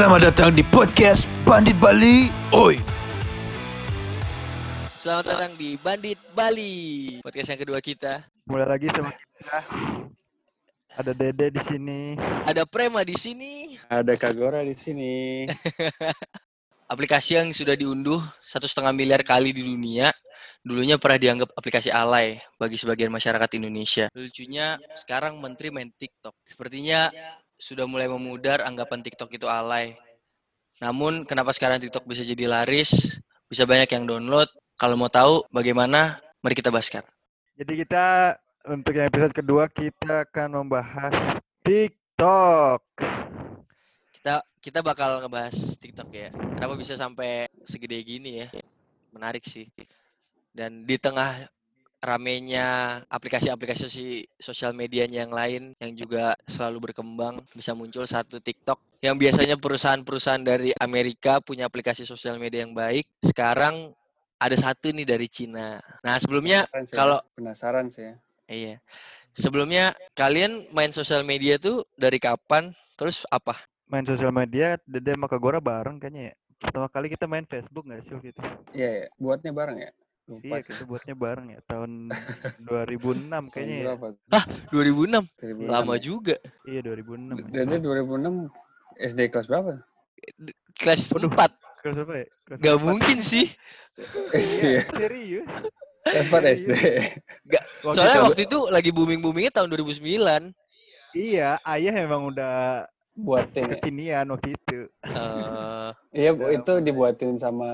Selamat datang di podcast Bandit Bali. Oi. Selamat datang di Bandit Bali. Podcast yang kedua kita. Mulai lagi sama kita. Ada Dede di sini. Ada Prema di sini. Ada Kagora di sini. Aplikasi yang sudah diunduh satu setengah miliar kali di dunia. Dulunya pernah dianggap aplikasi alay bagi sebagian masyarakat Indonesia. Lucunya sekarang menteri main TikTok. Sepertinya sudah mulai memudar anggapan TikTok itu alay. Namun kenapa sekarang TikTok bisa jadi laris, bisa banyak yang download? Kalau mau tahu bagaimana, mari kita bahas sekarang. Jadi kita untuk yang episode kedua kita akan membahas TikTok. Kita kita bakal ngebahas TikTok ya. Kenapa bisa sampai segede gini ya? Menarik sih. Dan di tengah ramenya aplikasi-aplikasi sosial medianya yang lain yang juga selalu berkembang bisa muncul satu TikTok yang biasanya perusahaan-perusahaan dari Amerika punya aplikasi sosial media yang baik sekarang ada satu nih dari Cina. Nah sebelumnya Penasaran sih, kalau penasaran sih. ya. iya sebelumnya kalian main sosial media tuh dari kapan? Terus apa? Main sosial media Dede sama Kagora bareng kayaknya ya. Pertama kali kita main Facebook nggak sih waktu itu? Iya, ya. buatnya bareng ya? Lupa Iya, kita buatnya bareng ya tahun 2006 Tahun kayaknya ya. berapa? 2006 2006 lama ya? juga. Iya 2006. ya. Dede 2006 SD kelas berapa? Kelas Waduh. 4 Kelas berapa ya? Kelas Gak empat. mungkin sih. Iya, serius. Kelas 4 SD. Waktu Soalnya waktu itu lagi booming-boomingnya tahun 2009. Iya, ayah emang udah Buatin ya? kekinian waktu itu. Eh, Iya, itu dibuatin sama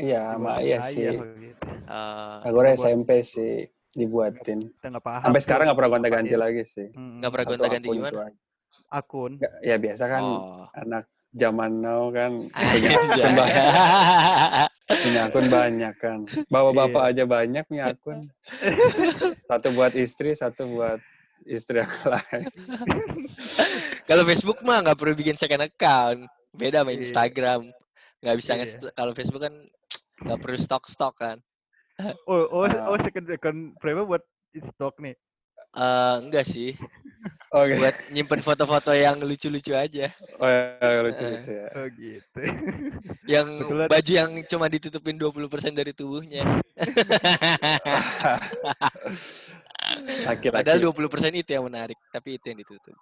iya, sama ayah ayah sih. waktu itu. eh, Kagora Dibuat- SMP sih dibuatin. Kita paham. Sampai sekarang nggak pernah gonta-ganti lagi sih. Nggak pernah gonta-ganti gimana? itu. Akun. Nggak, ya biasa kan oh. anak zaman now kan Anjay. punya akun banyak, punya akun banyak kan. Bapak-bapak Iya. aja banyak punya akun. Satu buat istri, satu buat istri yang lain. Kalau Facebook mah nggak perlu bikin second account. Beda sama Iya. Instagram. Nggak bisa Iya. nge- kalau Facebook kan nggak perlu stok-stok kan. Oh, oh, Ah. oh second account Prema buat stok nih. Eh, enggak sih. Oke. Buat nyimpen foto-foto yang lucu-lucu aja. Oh ya, lucu lucu ya. Oh gitu. Yang Kebetulan- baju yang cuma ditutupin 20% dari tubuhnya. Laki-laki. Padahal 20% itu yang menarik, tapi itu yang ditutup.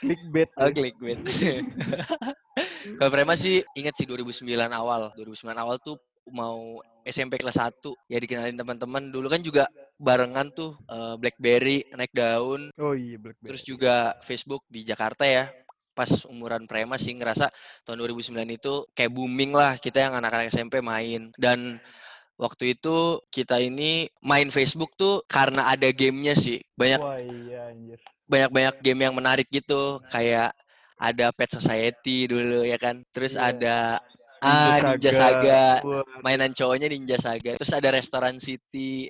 Clickbait. Oh, clickbait. Kalau Prema sih ingat sih 2009 awal. 2009 awal tuh mau SMP kelas 1 ya dikenalin teman-teman dulu kan juga barengan tuh eh, BlackBerry naik daun Oh iya Blackberry. terus juga Facebook di Jakarta ya pas umuran Prema sih ngerasa tahun 2009 itu kayak booming lah kita yang anak-anak SMP main dan waktu itu kita ini main Facebook tuh karena ada gamenya sih. Banyak Wah iya anjir. banyak-banyak game yang menarik gitu. Kayak ada Pet Society dulu ya kan? Terus Iya. ada ah Ninja Saga. Wah, mainan cowoknya Ninja Saga. Terus ada Restoran City.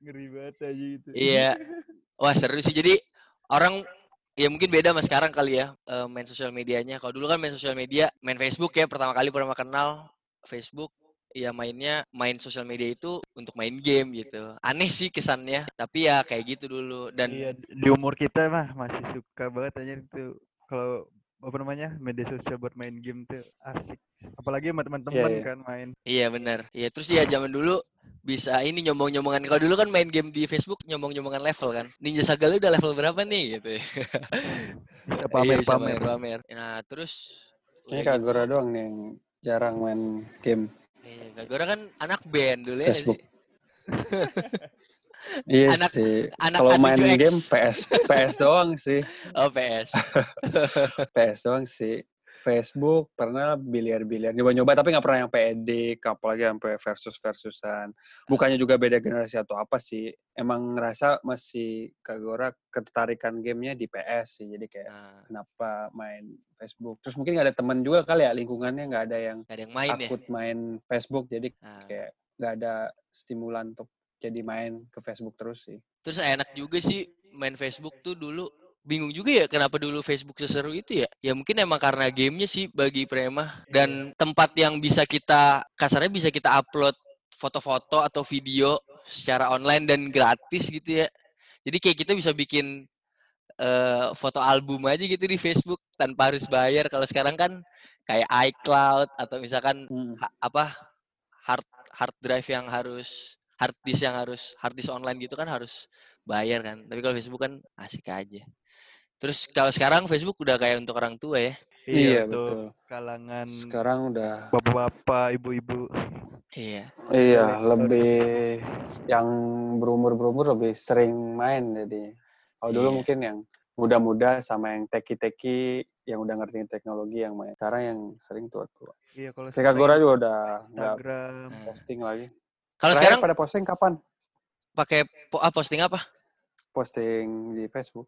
Ngeri banget aja itu. iya. Wah seru sih. Jadi orang ya mungkin beda mas sekarang kali ya eh, main sosial medianya. Kalau dulu kan main sosial media main Facebook ya pertama kali pertama kenal Facebook ya mainnya main sosial media itu untuk main game gitu aneh sih kesannya tapi ya kayak gitu dulu dan Iya, di umur kita mah masih suka banget aja itu kalau apa namanya media sosial buat main game tuh asik. Apalagi sama teman-teman iya. kan main. Iya benar. Iya terus ya zaman dulu bisa ini nyombong-nyombongan. Kalau dulu kan main game di Facebook nyombong-nyombongan level kan. Ninja Saga lu udah level berapa nih gitu. ya. Bisa Iya, bisa pamer-pamer. pamer-pamer. Nah terus Ini gitu, Kagora doang nih yang jarang main game. Iya, Kagora kan anak band dulu ya sih. Iya Anak- sih. anak Kalau main A7X. game PS PS doang sih. Oh PS. PS doang sih. Facebook pernah biliar-biliar. Nyoba-nyoba tapi nggak pernah yang PED apalagi sampai versus-versusan. Bukannya juga beda generasi atau apa sih emang ngerasa masih Kagora ketertarikan gamenya di PS sih. Jadi kayak Nah, kenapa main Facebook? Terus mungkin nggak ada temen juga kali ya lingkungannya nggak ada yang gak ada yang main ya. takut main Facebook. Jadi Nah, kayak nggak ada stimulan untuk jadi main ke Facebook terus sih. Terus enak juga sih main Facebook tuh dulu bingung juga ya kenapa dulu Facebook seseru itu ya. Ya mungkin emang karena gamenya sih bagi Prema dan tempat yang bisa kita kasarnya bisa kita upload foto-foto atau video secara online dan gratis gitu ya. Jadi kayak kita bisa bikin eh, foto album aja gitu di Facebook tanpa harus bayar. Kalau sekarang kan kayak iCloud atau misalkan Hmm. ha- apa hard hard drive yang harus hard disk yang harus hard disk online gitu kan harus bayar kan. Tapi kalau Facebook kan asik aja. Terus kalau sekarang Facebook udah kayak untuk orang tua ya. Iya, untuk betul. kalangan Sekarang udah bapak-bapak, ibu-ibu. Iya. iya lebih yang berumur-berumur lebih sering main jadi. Kalau dulu Iya. mungkin yang muda-muda sama yang teki-teki yang udah ngerti teknologi yang main. Sekarang yang sering tua-tua. Iya, kalau Kayak Gora sekarang juga udah nggak Instagram. Posting lagi. Kalau sekarang pada posting kapan? pakai po- ah, posting apa? Posting di Facebook.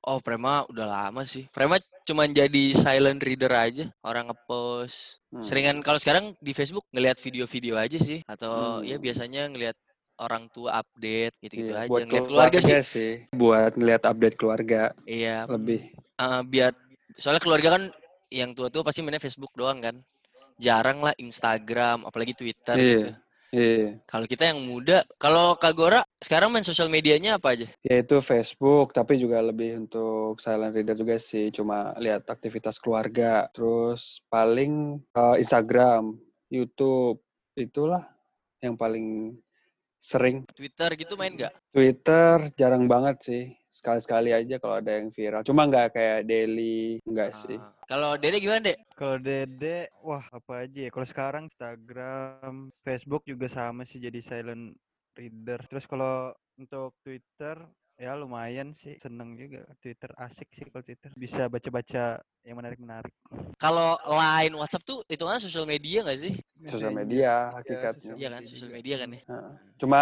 Oh, Prema udah lama sih. Prema cuman jadi silent reader aja. Orang ngepost. Hmm. Seringan kalau sekarang di Facebook ngelihat video-video aja sih. Atau ya Hmm. biasanya ngelihat orang tua update gitu-gitu Iya, aja. buat Ngeliat keluarga sih. sih. Buat ngeliat update keluarga Iya. lebih. eh, biar soalnya keluarga kan yang tua-tua pasti mainnya Facebook doang kan. Jarang lah Instagram, apalagi Twitter Iya. gitu. Iya. Kalau kita yang muda, kalau Kak Gora sekarang main sosial medianya apa aja? Yaitu Facebook, tapi juga lebih untuk silent reader juga sih. Cuma lihat aktivitas keluarga. Terus paling eh, Instagram, YouTube, itulah yang paling sering. Twitter gitu main nggak? Twitter jarang banget sih. Sekali-sekali aja kalau ada yang viral. Cuma nggak kayak daily, nggak sih. Ah, Kalau Dede gimana, Dek? Kalau Dede, wah apa aja ya. Kalau sekarang Instagram, Facebook juga sama sih jadi silent reader. Terus kalau untuk Twitter, ya lumayan sih. Seneng juga. Twitter asik sih kalau Twitter. Bisa baca-baca yang menarik-menarik. Kalau line WhatsApp tuh itu kan sosial media nggak sih? Sosial media Ya, hakikatnya. Iya kan, sosial media kan ya. Heeh. Cuma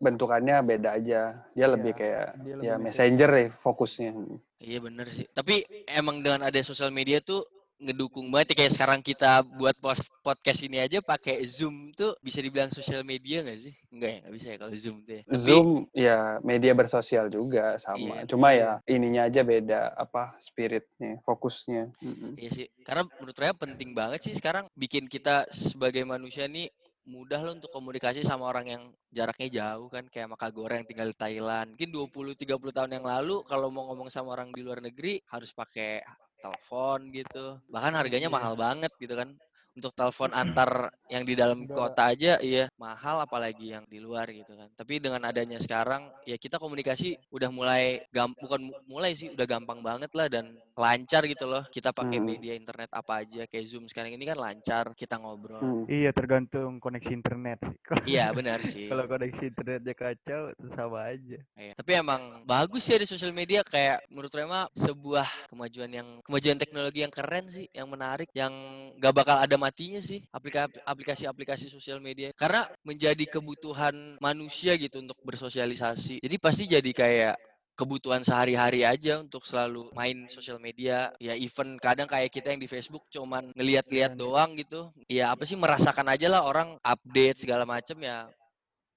bentukannya beda aja. Dia lebih Iya, kayak dia lebih ya messenger. messenger deh fokusnya. Iya bener sih. Tapi emang dengan ada sosial media tuh ngedukung banget ya. kayak sekarang kita buat post podcast ini aja pakai Zoom tuh bisa dibilang sosial media nggak sih? Enggak ya, nggak bisa ya kalau Zoom tuh ya. Tapi Zoom ya media bersosial juga sama. Iya, Cuma iya. ya ininya aja beda apa spiritnya, fokusnya. Iya sih. Karena menurut saya penting banget sih sekarang bikin kita sebagai manusia nih mudah loh untuk komunikasi sama orang yang jaraknya jauh kan kayak Kak Gora yang tinggal di Thailand. Mungkin 20 30 tahun yang lalu kalau mau ngomong sama orang di luar negeri harus pakai telepon gitu. Bahkan harganya mahal banget gitu kan. Untuk telepon antar yang di dalam Udah. kota aja iya mahal apalagi yang di luar gitu kan. Tapi dengan adanya sekarang ya kita komunikasi udah mulai gam bukan mu- mulai sih udah gampang banget lah dan lancar gitu loh. Kita pakai Hmm. media internet apa aja kayak Zoom sekarang ini kan lancar kita ngobrol. Hmm. Iya tergantung koneksi internet sih. Iya benar sih. kalau koneksi internetnya kacau, sama aja. Iya. Tapi emang bagus sih ada sosial media kayak menurut Rema sebuah kemajuan yang kemajuan teknologi yang keren sih, yang menarik, yang gak bakal ada matinya sih aplika- aplikasi-aplikasi sosial media karena menjadi kebutuhan manusia gitu untuk bersosialisasi. Jadi pasti jadi kayak kebutuhan sehari-hari aja untuk selalu main sosial media ya event kadang kayak kita yang di Facebook cuman ngeliat-liat Iya, nih. doang gitu ya apa sih merasakan aja lah orang update segala macem ya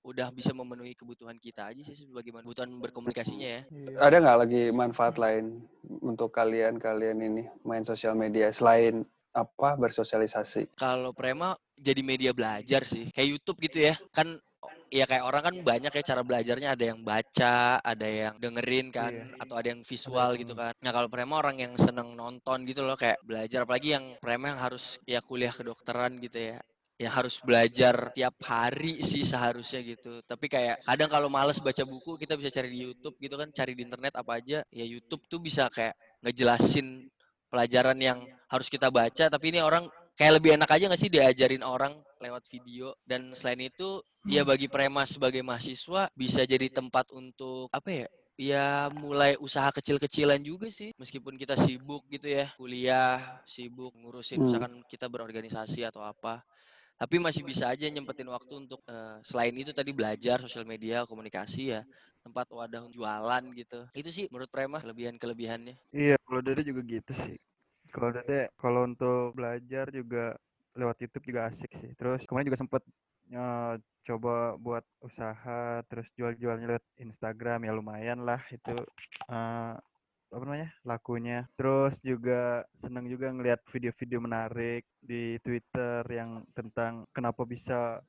udah bisa memenuhi kebutuhan kita aja sih sebagai kebutuhan berkomunikasinya ya. Iya. Ada nggak lagi manfaat lain untuk kalian-kalian ini main sosial media selain apa bersosialisasi? Kalau Prema jadi media belajar sih, kayak YouTube gitu ya. Kan ya kayak orang kan banyak ya cara belajarnya ada yang baca, ada yang dengerin kan, Iya. atau ada yang visual gitu kan. Nah kalau Prema orang yang seneng nonton gitu loh kayak belajar, apalagi yang Prema yang harus ya kuliah kedokteran gitu ya. Ya harus belajar tiap hari sih seharusnya gitu. Tapi kayak kadang kalau males baca buku kita bisa cari di YouTube gitu kan, cari di internet apa aja. Ya YouTube tuh bisa kayak ngejelasin pelajaran yang harus kita baca. Tapi ini orang kayak lebih enak aja nggak sih diajarin orang lewat video. Dan selain itu ya bagi Prema sebagai mahasiswa bisa jadi tempat untuk apa ya? Ya mulai usaha kecil-kecilan juga sih meskipun kita sibuk gitu ya kuliah sibuk ngurusin Hmm. misalkan kita berorganisasi atau apa tapi masih bisa aja nyempetin waktu untuk eh, selain itu tadi belajar sosial media komunikasi ya tempat wadah jualan gitu itu sih menurut Prema kelebihan kelebihannya Iya, kalau Dede juga gitu sih. Kalau Dede, kalau untuk belajar juga lewat YouTube juga asik sih. Terus kemarin juga sempet eh, coba buat usaha, terus jual-jualnya lewat Instagram ya lumayan lah itu eh, apa namanya lakunya. Terus juga seneng juga ngelihat video-video menarik di Twitter yang tentang kenapa bisa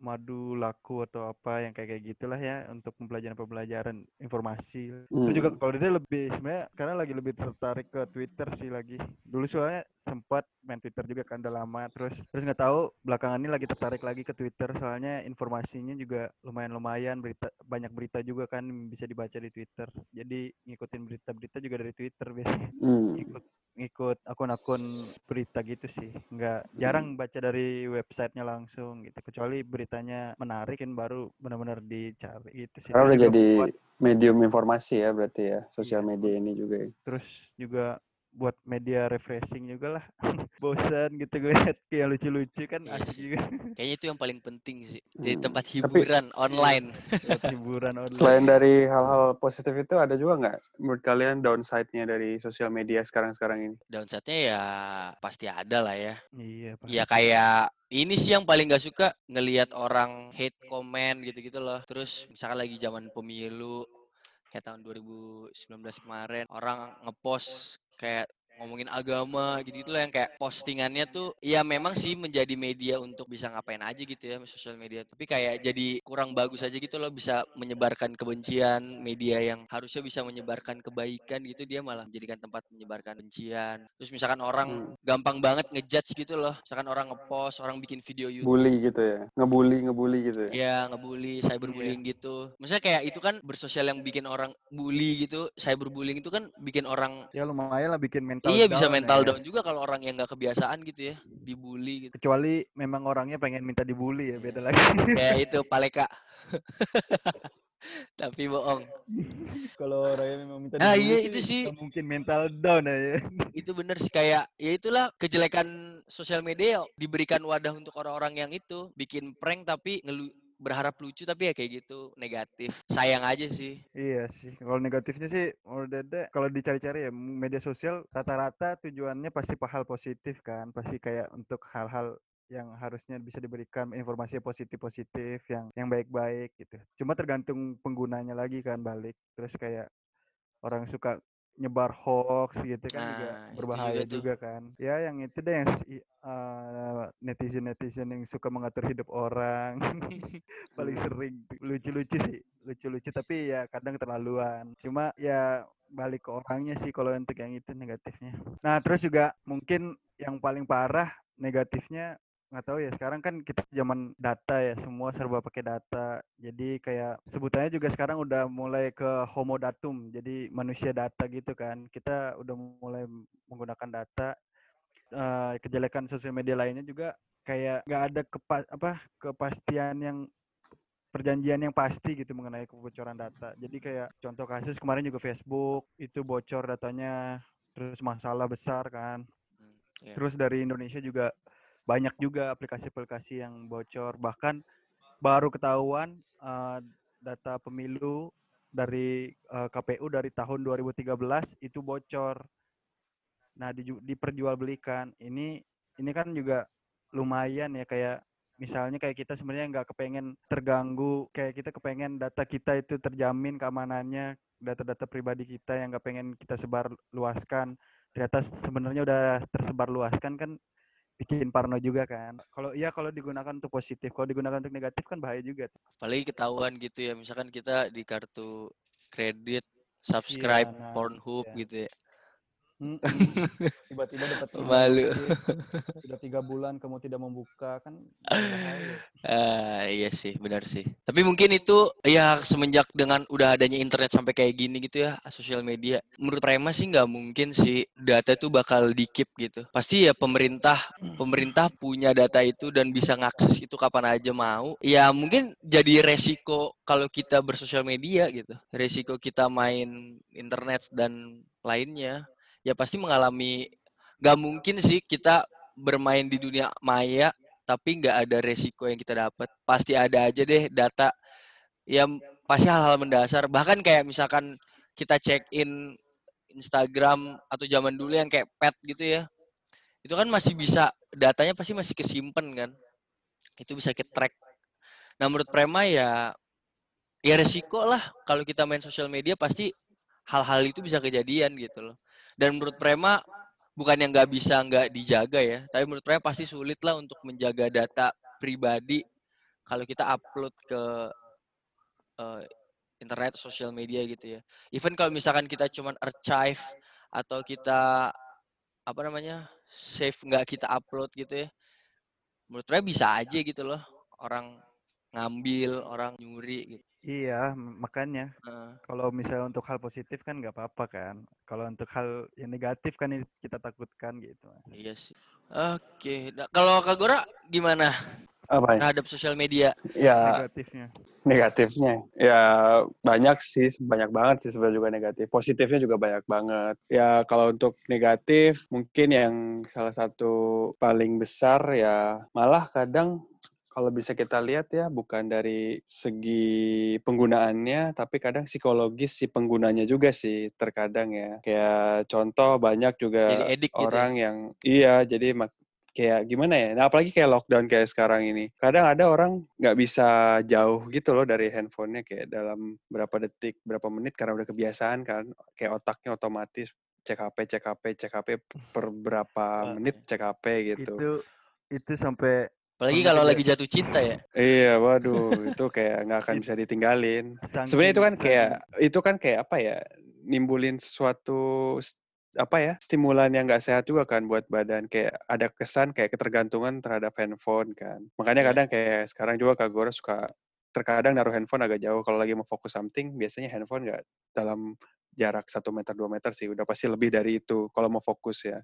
madu laku atau apa yang kayak kayak gitulah ya untuk pembelajaran pembelajaran informasi. Terus juga Hmm. kalau dia lebih sebenarnya karena lagi lebih tertarik ke Twitter sih lagi. Dulu soalnya sempat main Twitter juga kan udah lama. Terus terus nggak tahu belakangan ini lagi tertarik lagi ke Twitter soalnya informasinya juga lumayan lumayan berita banyak berita juga kan bisa dibaca di Twitter. Jadi ngikutin berita-berita juga dari Twitter biasanya. Hmm. ngikut ngikut akun-akun berita gitu sih nggak jarang baca dari websitenya langsung gitu kecuali beritanya menarik kan baru benar-benar dicari gitu sih Karena udah jadi buat- medium informasi ya berarti ya sosial Iya. media ini juga. ya. terus juga buat media refreshing juga lah bosan gitu gue liat kayak lucu-lucu kan Iya asik sih. juga Kayaknya itu yang paling penting sih. Jadi Hmm. tempat Tapi- hiburan online. buat hiburan online Selain dari hal-hal positif itu ada juga nggak menurut kalian downside-nya dari sosial media sekarang-sekarang ini? Downside-nya ya pasti ada lah ya. iya Pak. Ya kayak ini sih yang paling gak suka ngelihat orang hate comment gitu-gitu loh. Terus misalkan lagi zaman pemilu kayak tahun 2019 kemarin orang ngepost kayak ngomongin agama gitu gitu loh yang kayak postingannya tuh ya memang sih menjadi media untuk bisa ngapain aja gitu ya sosial media tapi kayak jadi kurang bagus aja gitu loh bisa menyebarkan kebencian media yang harusnya bisa menyebarkan kebaikan gitu dia malah menjadikan tempat menyebarkan kebencian terus misalkan orang Hmm. gampang banget ngejudge gitu loh misalkan orang ngepost orang bikin video YouTube Bully gitu ya, ngebully ngebully gitu ya. Ya ngebully, cyberbullying gitu. Maksudnya kayak itu kan bersosial yang bikin orang bully gitu, cyberbullying itu kan bikin orang ya lumayan lah bikin mental iya bisa mental ya. down juga kalau orang yang nggak kebiasaan gitu ya, dibully gitu. kecuali memang orangnya pengen minta dibully ya beda lagi Kayak itu paleka. Tapi bohong. kalau orangnya memang minta Nah, dibully iya, itu sih. mungkin mental down aja Itu bener sih kayak ya itulah kejelekan sosial media diberikan wadah untuk orang-orang yang itu bikin prank tapi ngelu berharap lucu tapi ya kayak gitu negatif. Sayang aja sih. Iya sih, kalau negatifnya sih menurut Dede kalau dicari-cari ya media sosial rata-rata tujuannya pasti hal positif kan, pasti kayak untuk hal-hal yang harusnya bisa diberikan informasi positif-positif yang yang baik-baik gitu. Cuma tergantung penggunanya lagi kan balik. Terus kayak orang suka nyebar hoax gitu kan juga Nah, itu berbahaya juga juga, kan. Ya yang itu deh yang eh, netizen-netizen yang suka mengatur hidup orang. paling Hmm. sering lucu-lucu sih lucu-lucu tapi ya kadang keterlaluan cuma ya balik ke orangnya sih kalau untuk yang itu negatifnya nah terus juga mungkin yang paling parah negatifnya nggak tahu ya sekarang kan kita zaman data ya semua serba pakai data jadi kayak sebutannya juga sekarang udah mulai ke homo datum jadi manusia data gitu kan kita udah mulai menggunakan data eh, kejelekan sosial media lainnya juga kayak nggak ada kepa apa kepastian yang perjanjian yang pasti gitu mengenai kebocoran data. Jadi kayak contoh kasus kemarin juga Facebook itu bocor datanya terus masalah besar kan. Hmm, iya. Terus dari Indonesia juga banyak juga aplikasi-aplikasi yang bocor bahkan baru ketahuan eh, data pemilu dari eh, KPU dari tahun 2013 itu bocor. Nah, diju- diperjualbelikan. Ini ini kan juga lumayan ya kayak misalnya kayak kita sebenarnya nggak kepengen terganggu, kayak kita kepengen data kita itu terjamin keamanannya, data-data pribadi kita yang nggak pengen kita sebar luaskan. Ternyata sebenarnya udah tersebar luaskan kan bikin parno juga kan. Kalau iya kalau digunakan untuk positif, kalau digunakan untuk negatif kan bahaya juga. apalagi ketahuan gitu ya misalkan kita di kartu kredit subscribe nah, Pornhub iya. gitu ya. Tiba-tiba dapat Malu. Sudah tiga bulan kamu tidak membuka kan. Ah, iya sih benar sih. Tapi mungkin itu ya semenjak dengan udah adanya internet sampai kayak gini gitu ya sosial media menurut Prema sih nggak mungkin sih data itu bakal dikip gitu. Pasti ya pemerintah pemerintah punya data itu dan bisa ngakses itu kapan aja mau. Ya mungkin jadi resiko kalau kita bersosial media gitu resiko kita main internet dan lainnya ya pasti mengalami nggak mungkin sih kita bermain di dunia maya tapi nggak ada resiko yang kita dapat pasti ada aja deh data yang pasti hal-hal mendasar. Bahkan kayak misalkan kita check in Instagram atau zaman dulu yang kayak pet gitu ya itu kan masih bisa datanya pasti masih kesimpan kan. Itu bisa kita track. Nah menurut Prema ya ya resiko lah. Kalau kita main sosial media pasti hal-hal itu bisa kejadian gitu loh dan menurut Prema bukan yang nggak bisa nggak dijaga ya tapi menurut Prema pasti sulit lah untuk menjaga data pribadi kalau kita upload ke eh, internet, sosial media gitu ya. Even kalau misalkan kita cuman archive atau kita apa namanya save nggak kita upload gitu ya, menurut saya bisa aja gitu loh orang ngambil, orang nyuri gitu. Iya, makanya Heeh. kalau misalnya untuk hal positif kan nggak apa-apa kan. Kalau untuk hal yang negatif kan yang kita takutkan gitu, Mas. iya sih. Oke, nah, kalau Kak Gora gimana Apa ya? terhadap sosial media? Ya, Negatifnya. negatifnya. Ya, banyak sih, banyak banget sih sebenarnya juga negatif. Positifnya juga banyak banget. Ya, kalau untuk negatif, mungkin yang salah satu paling besar ya, malah kadang kalau bisa kita lihat ya, bukan dari segi penggunaannya, tapi kadang psikologis si penggunanya juga sih, terkadang ya. Kayak contoh banyak Jadi juga edik gitu ya? orang yang, iya, jadi mak- kayak gimana ya? Nah, apalagi kayak lockdown kayak sekarang ini. Kadang ada orang nggak bisa jauh gitu loh dari handphonenya kayak dalam berapa detik, berapa menit karena udah kebiasaan kan. Kayak otaknya otomatis cek HP, cek HP, cek HP per berapa menit cek HP gitu. Itu itu sampai Apalagi kalau lagi jatuh cinta ya. Iya, waduh, itu kayak nggak akan bisa ditinggalin. Sebenarnya itu kan kayak itu kan kayak apa ya? Nimbulin suatu s- apa ya? Stimulan yang nggak sehat juga kan buat badan. Kayak ada kesan kayak ketergantungan terhadap handphone kan. Makanya Iya. kadang kayak sekarang juga Kak Gora suka terkadang naruh handphone agak jauh kalau lagi mau fokus something biasanya handphone nggak dalam jarak satu meter dua meter sih udah pasti lebih dari itu kalau mau fokus ya.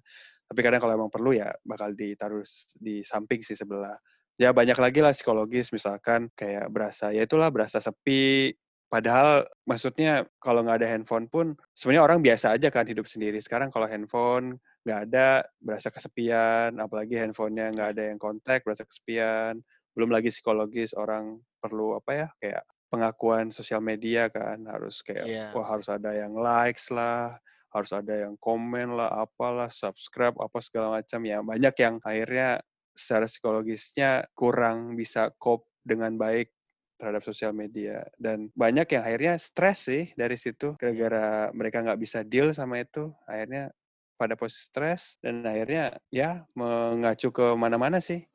Tapi kadang kalau emang perlu ya bakal ditaruh di samping sih sebelah. Ya banyak lagi lah psikologis misalkan kayak berasa ya itulah berasa sepi. Padahal maksudnya kalau nggak ada handphone pun sebenarnya orang biasa aja kan hidup sendiri. Sekarang kalau handphone nggak ada berasa kesepian apalagi handphonenya nggak ada yang kontak berasa kesepian belum lagi psikologis orang perlu apa ya kayak pengakuan sosial media kan harus kayak Iya, wah harus ada yang likes lah harus ada yang komen lah apalah subscribe apa segala macam. Ya banyak yang akhirnya secara psikologisnya kurang bisa cope dengan baik terhadap sosial media. Dan banyak yang akhirnya stres sih dari situ gara-gara mereka nggak bisa deal sama itu akhirnya pada posisi stres dan akhirnya ya mengacu ke mana-mana sih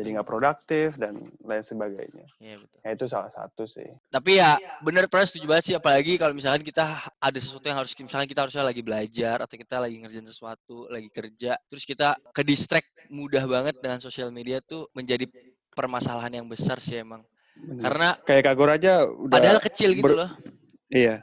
jadi nggak produktif dan lain sebagainya Iya betul. ya itu salah satu sih Tapi ya bener pernah setuju banget sih apalagi kalau misalkan kita ada sesuatu yang harus misalkan kita harusnya lagi belajar atau kita lagi ngerjain sesuatu, lagi kerja, terus kita ke distract mudah banget dengan sosial media tuh menjadi permasalahan yang besar sih emang. Bener. Karena kayak Kagor aja udah padahal kecil gitu ber- loh. Iya.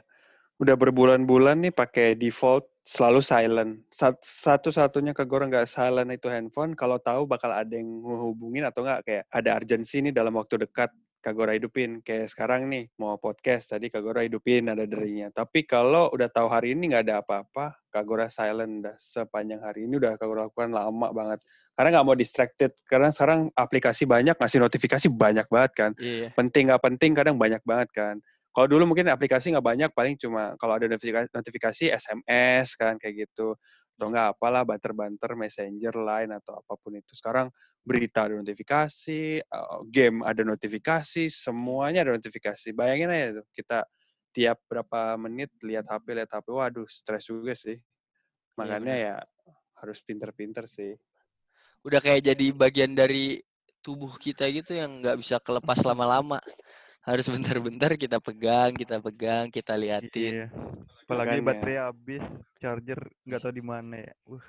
Udah berbulan-bulan nih pakai default selalu silent. Sat- Satu-satunya Kagor nggak silent itu handphone kalau tahu bakal ada yang menghubungin atau nggak kayak ada urgensi nih dalam waktu dekat Kagora hidupin kayak sekarang nih mau podcast tadi Kagora hidupin ada derinya tapi kalau udah tahu hari ini nggak ada apa-apa Kagora silent dah sepanjang hari ini udah Kagora lakukan lama banget karena nggak mau distracted karena sekarang aplikasi banyak ngasih notifikasi banyak banget kan Iya. penting nggak penting kadang banyak banget kan. Kalau dulu mungkin aplikasi nggak banyak, paling cuma kalau ada notifikasi, notifikasi SMS kan kayak gitu. Atau nggak apalah banter-banter messenger line atau apa pun itu. Sekarang berita ada notifikasi, eh, game ada notifikasi, semuanya ada notifikasi. Bayangin aja tuh kita tiap berapa menit lihat HP, lihat HP, waduh stres juga sih. Makanya benar. ya harus pinter-pinter sih. Udah kayak jadi bagian dari tubuh kita gitu yang nggak bisa kelepas lama-lama. Harus bentar-bentar kita pegang, kita pegang, kita liatin. Iya. Apalagi Makanya. baterai habis, charger nggak tahu di mana ya. Uh,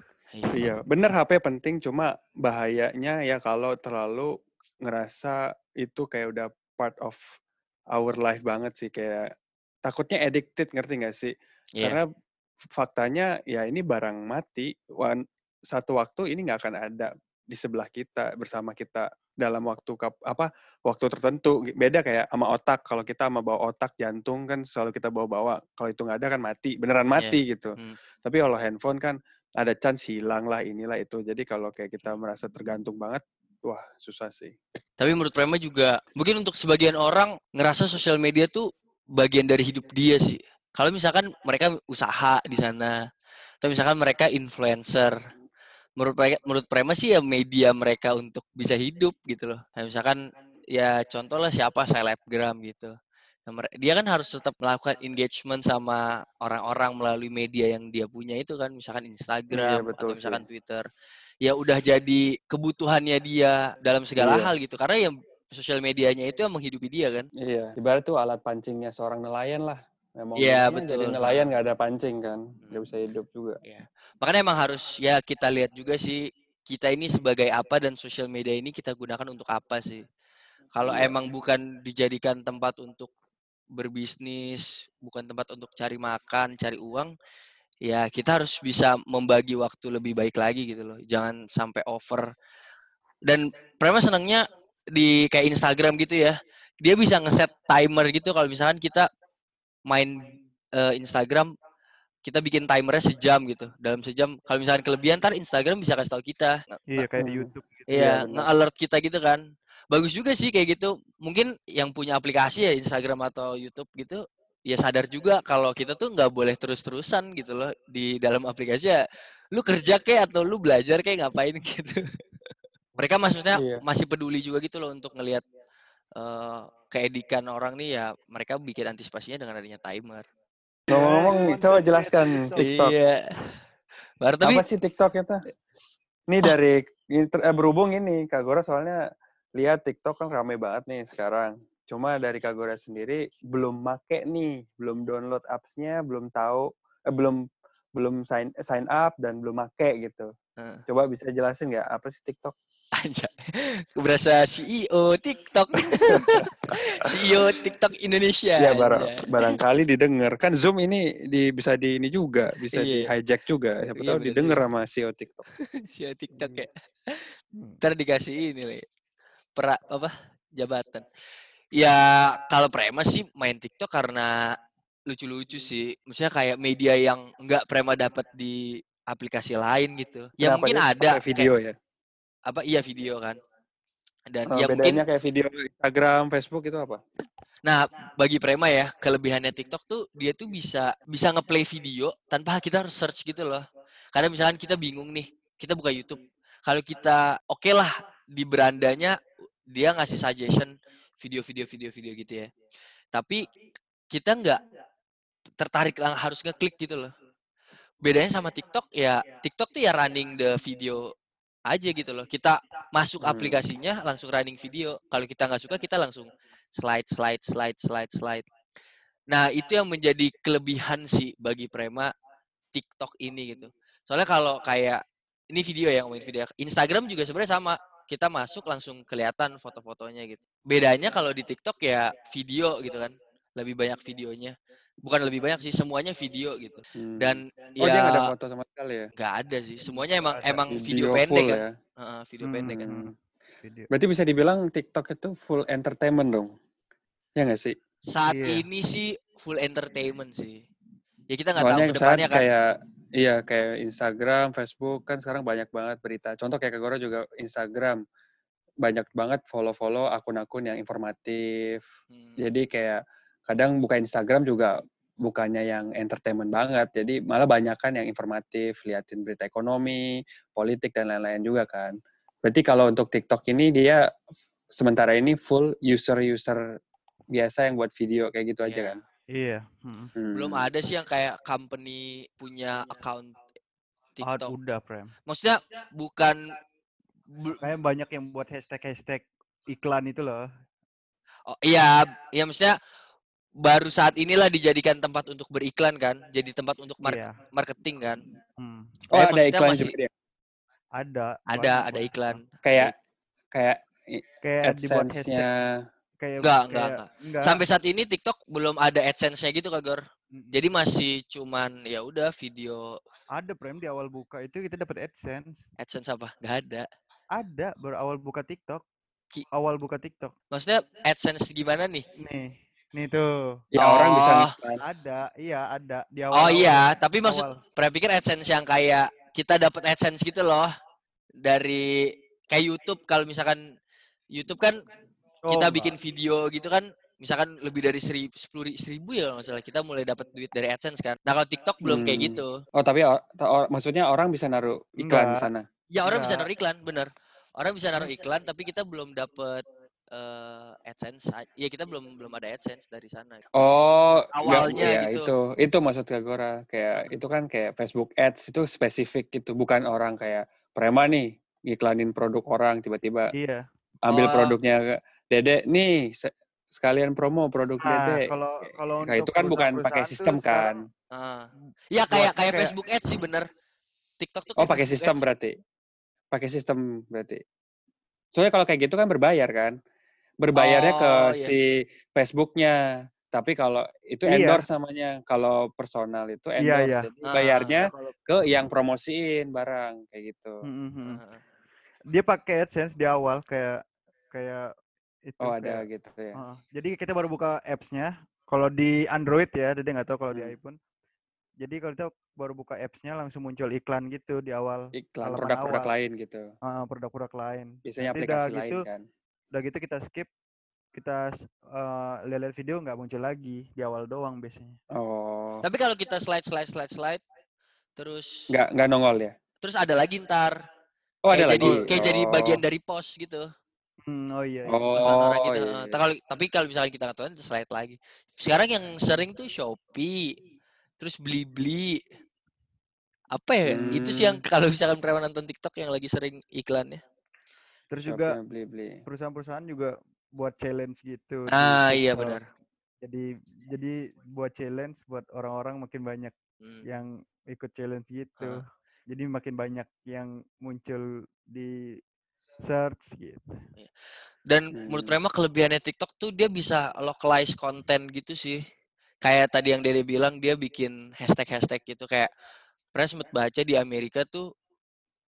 Iya, bener HP penting, cuma bahayanya ya kalau terlalu ngerasa itu kayak udah part of our life banget sih, kayak takutnya addicted, ngerti nggak sih? Iya. Karena faktanya ya ini barang mati, wan- satu waktu ini nggak akan ada di sebelah kita, bersama kita dalam waktu kap, apa waktu tertentu beda kayak sama otak kalau kita sama bawa otak jantung kan selalu kita bawa-bawa kalau itu nggak ada kan mati beneran Iya. mati gitu Hmm. tapi kalau handphone kan ada chance hilang lah inilah itu. Jadi kalau kayak kita merasa tergantung banget, wah susah sih. Tapi menurut Prema juga mungkin untuk sebagian orang ngerasa sosial media tuh bagian dari hidup dia sih. Kalau misalkan mereka usaha di sana atau misalkan mereka influencer, menurut mereka, menurut Prema sih ya media mereka untuk bisa hidup gitu loh. Kayak misalkan ya contoh lah siapa selebgram gitu. Nah, Dia kan harus tetap melakukan engagement sama orang-orang melalui media yang dia punya itu kan, misalkan Instagram betul atau sih. misalkan Twitter. Ya udah jadi kebutuhannya dia dalam segala Iya. hal gitu. Karena yang sosial medianya itu yang menghidupi dia kan. Iya, ibarat tuh alat pancingnya seorang nelayan lah. Iya, gimana betul. Jadi nelayan nggak ada pancing kan, nggak Hmm. bisa hidup juga. Makanya emang harus ya kita lihat juga sih kita ini sebagai apa dan sosial media ini kita gunakan untuk apa sih. Kalau Iya. emang bukan dijadikan tempat untuk berbisnis, bukan tempat untuk cari makan, cari uang, ya kita harus bisa membagi waktu lebih baik lagi gitu loh. Jangan sampai over. Dan Prema senangnya di kayak Instagram gitu ya. Dia bisa ngeset timer gitu kalau misalkan kita main eh, Instagram kita bikin timernya sejam gitu. Dalam sejam kalau misalkan kelebihan ntar Instagram bisa kasih tahu kita. Iya kayak di Hmm. YouTube gitu. Iya, Iya, benar. nge-alert kita gitu kan. Bagus juga sih kayak gitu. Mungkin yang punya aplikasi ya Instagram atau YouTube gitu, ya sadar juga kalau kita tuh nggak boleh terus-terusan gitu loh di dalam aplikasi ya. Lu kerja kayak atau lu belajar kayak ngapain gitu. Mereka maksudnya Iya. masih peduli juga gitu loh untuk ngelihat eh keedikan orang nih ya. Mereka bikin antisipasinya dengan adanya timer. Ngomong-ngomong, coba jelaskan TikTok. Iya. Baru tapi Apa sih TikTok itu? Ini dari inter- eh, berhubung ini Kak Gora soalnya lihat TikTok kan rame banget nih sekarang. Cuma dari Kak Gora sendiri belum make nih, belum download apps-nya, belum tahu, eh, belum belum sign sign up dan belum make gitu. Heeh. Coba bisa jelasin nggak apa sih TikTok? Aja. Berasa CEO TikTok. CEO TikTok Indonesia. Ya barang, anjay. barangkali didengar kan Zoom ini di, bisa di ini juga, bisa di Iya. hijack juga. Siapa Iya, tahu bener didengar sama CEO TikTok. CEO TikTok ya. Hmm. Ntar dikasih ini Le. Pra, apa? Jabatan. Ya kalau Prema sih main TikTok karena lucu-lucu sih. Maksudnya kayak media yang nggak Prema dapat di aplikasi lain gitu. Ya Kenapa mungkin ada video ya. Apa iya video kan. Dan Eh, ya mungkin bedanya kayak video Instagram, Facebook itu apa? Nah, bagi Prema ya, kelebihannya TikTok tuh dia tuh bisa bisa ngeplay video tanpa kita harus search gitu loh. Karena misalkan kita bingung nih, kita buka YouTube. Kalau kita oke lah di berandanya dia ngasih suggestion video-video video-video gitu ya. Tapi kita nggak tertarik lang harus ngeklik gitu loh. Bedanya sama TikTok ya, TikTok tuh ya running the video aja gitu loh. Kita masuk Hmm. aplikasinya langsung running video. Kalau kita nggak suka kita langsung slide slide slide slide slide. Nah, itu yang menjadi kelebihan sih bagi Prema TikTok ini gitu. Soalnya kalau kayak ini video ya ngomongin video. Instagram juga sebenarnya sama. Kita masuk langsung kelihatan foto-fotonya gitu. Bedanya kalau di TikTok ya video gitu kan. Lebih banyak videonya. Bukan lebih banyak sih, semuanya video gitu. Hmm. Dan oh dia nggak ada ya foto sama sekali ya? nggak ada sih. Semuanya emang Ada emang video, full pendek kan. ya. Heeh, video pendek kan. Hmm. Video. Berarti bisa dibilang TikTok itu full entertainment dong? Ya nggak sih? Saat Iya. ini sih full entertainment sih. Ya kita nggak tahu misalnya depannya kan. kayak iya kayak Instagram, Facebook kan sekarang banyak banget berita. Contoh kayak Kagora juga Instagram banyak banget follow-follow akun-akun yang informatif. Hmm. Jadi kayak kadang buka Instagram juga bukannya yang entertainment banget. Jadi malah banyak kan yang informatif, liatin berita ekonomi, politik dan lain-lain juga kan. Berarti kalau untuk TikTok ini dia sementara ini full user-user biasa yang buat video kayak gitu aja Iya. kan. Iya. mm. Hmm. Belum ada sih yang kayak company punya account TikTok. udah, Prem. Maksudnya bukan bu- Kayak banyak yang buat hashtag-hashtag iklan itu loh. oh, iya, iya maksudnya baru saat inilah dijadikan tempat untuk beriklan kan. Jadi tempat untuk mar- Iya. marketing kan. Hmm. Oh, Eh, ada iklan masih- juga dia. Ada. Ada banyak ada iklan. Kayak kayak Kayak dibuat hashtag AdSense-nya. kayak Enggak, enggak, kayak- enggak. enggak. Sampai saat ini TikTok belum ada AdSense-nya gitu Kak Gor. Mm-mm. Jadi masih cuman ya udah video ada Prem di awal buka itu kita dapat AdSense. AdSense apa? Nggak ada. Ada baru awal buka TikTok. Ki- Awal buka TikTok. Maksudnya AdSense gimana nih? Nih. Nih tuh. Ya orang bisa Oh. ngiklan. Ada, iya ada di awal. Oh iya, tapi maksud awal. pernah pikir AdSense yang kayak kita dapat AdSense gitu loh dari kayak YouTube kalau misalkan YouTube kan Oh, kita enggak. bikin video gitu kan misalkan lebih dari seri- sepuluh ri- seribu ya kalau nggak salah kita mulai dapat duit dari AdSense kan. Nah kalau TikTok belum kayak Hmm. gitu. Oh, tapi or- or- maksudnya orang bisa naruh iklan di sana. Ya orang bisa Enggak. naruh iklan, bener. Orang bisa naruh iklan tapi kita belum dapat eh, AdSense. Ya kita belum belum ada AdSense dari sana. Oh, enggak, Awalnya ya, gitu. itu itu maksud Kagora kayak itu kan kayak Facebook Ads itu spesifik gitu, bukan orang kayak Prema nih ngiklanin produk orang tiba-tiba Iya. ambil Oh. produknya Dede nih se- sekalian promo produk Nah, Dede. kalau kalau Nah, itu kan bukan pakai sistem kan. sekarang Ah. Iya kayak kayak kayak- Facebook Ads sih bener. TikTok tuh Oh, pakai sistem Ads. berarti. Pakai sistem berarti. Soalnya kalau kayak gitu kan berbayar kan. Berbayarnya ke Oh, iya. si Facebooknya. Tapi kalau itu Iya. endorse namanya. Kalau personal itu Iya, endorse. iya. Jadi Ah. bayarnya kalau ke yang promosiin barang kayak gitu. Mm, mm, mm. Ah. dia pakai AdSense di awal kayak kayak itu Oh, ada kayak gitu ya. Heeh. jadi kita baru buka apps-nya kalau di Android ya Dede nggak tahu kalau di Hmm. iPhone jadi kalau kita baru buka apps-nya langsung muncul iklan gitu di awal Iklan produk-produk lain gitu. Ah, produk-produk lain Biasanya Nanti aplikasi lain gitu kan. Udah gitu kita skip kita eh, lihat-lihat video nggak muncul lagi di awal doang biasanya Oh. Tapi kalau kita slide slide slide slide terus Nggak nggak nongol ya? terus ada lagi ntar Oh, ada kayak lagi. jadi kayak jadi bagian Oh. dari post gitu. Hmm, oh iya, iya. Orang Oh, gitu. iya, iya. Ta- kalau tapi kalau misalnya kita itu slide lagi. Sekarang yang sering tuh Shopee, terus Blibli. Apa ya? Itu sih yang Hmm. kalau misalkan pernah nonton TikTok yang lagi sering iklannya. Terus juga perusahaan-perusahaan juga buat challenge gitu Ah iya TikTok. benar. jadi jadi buat challenge buat orang-orang makin banyak Hmm. yang ikut challenge gitu Ah. jadi makin banyak yang muncul di search gitu Dan menurut Hmm. Rema kelebihannya TikTok tuh dia bisa localize konten gitu sih. Kayak tadi yang Dede bilang dia bikin hashtag-hashtag gitu kayak Pernah sempet baca di Amerika tuh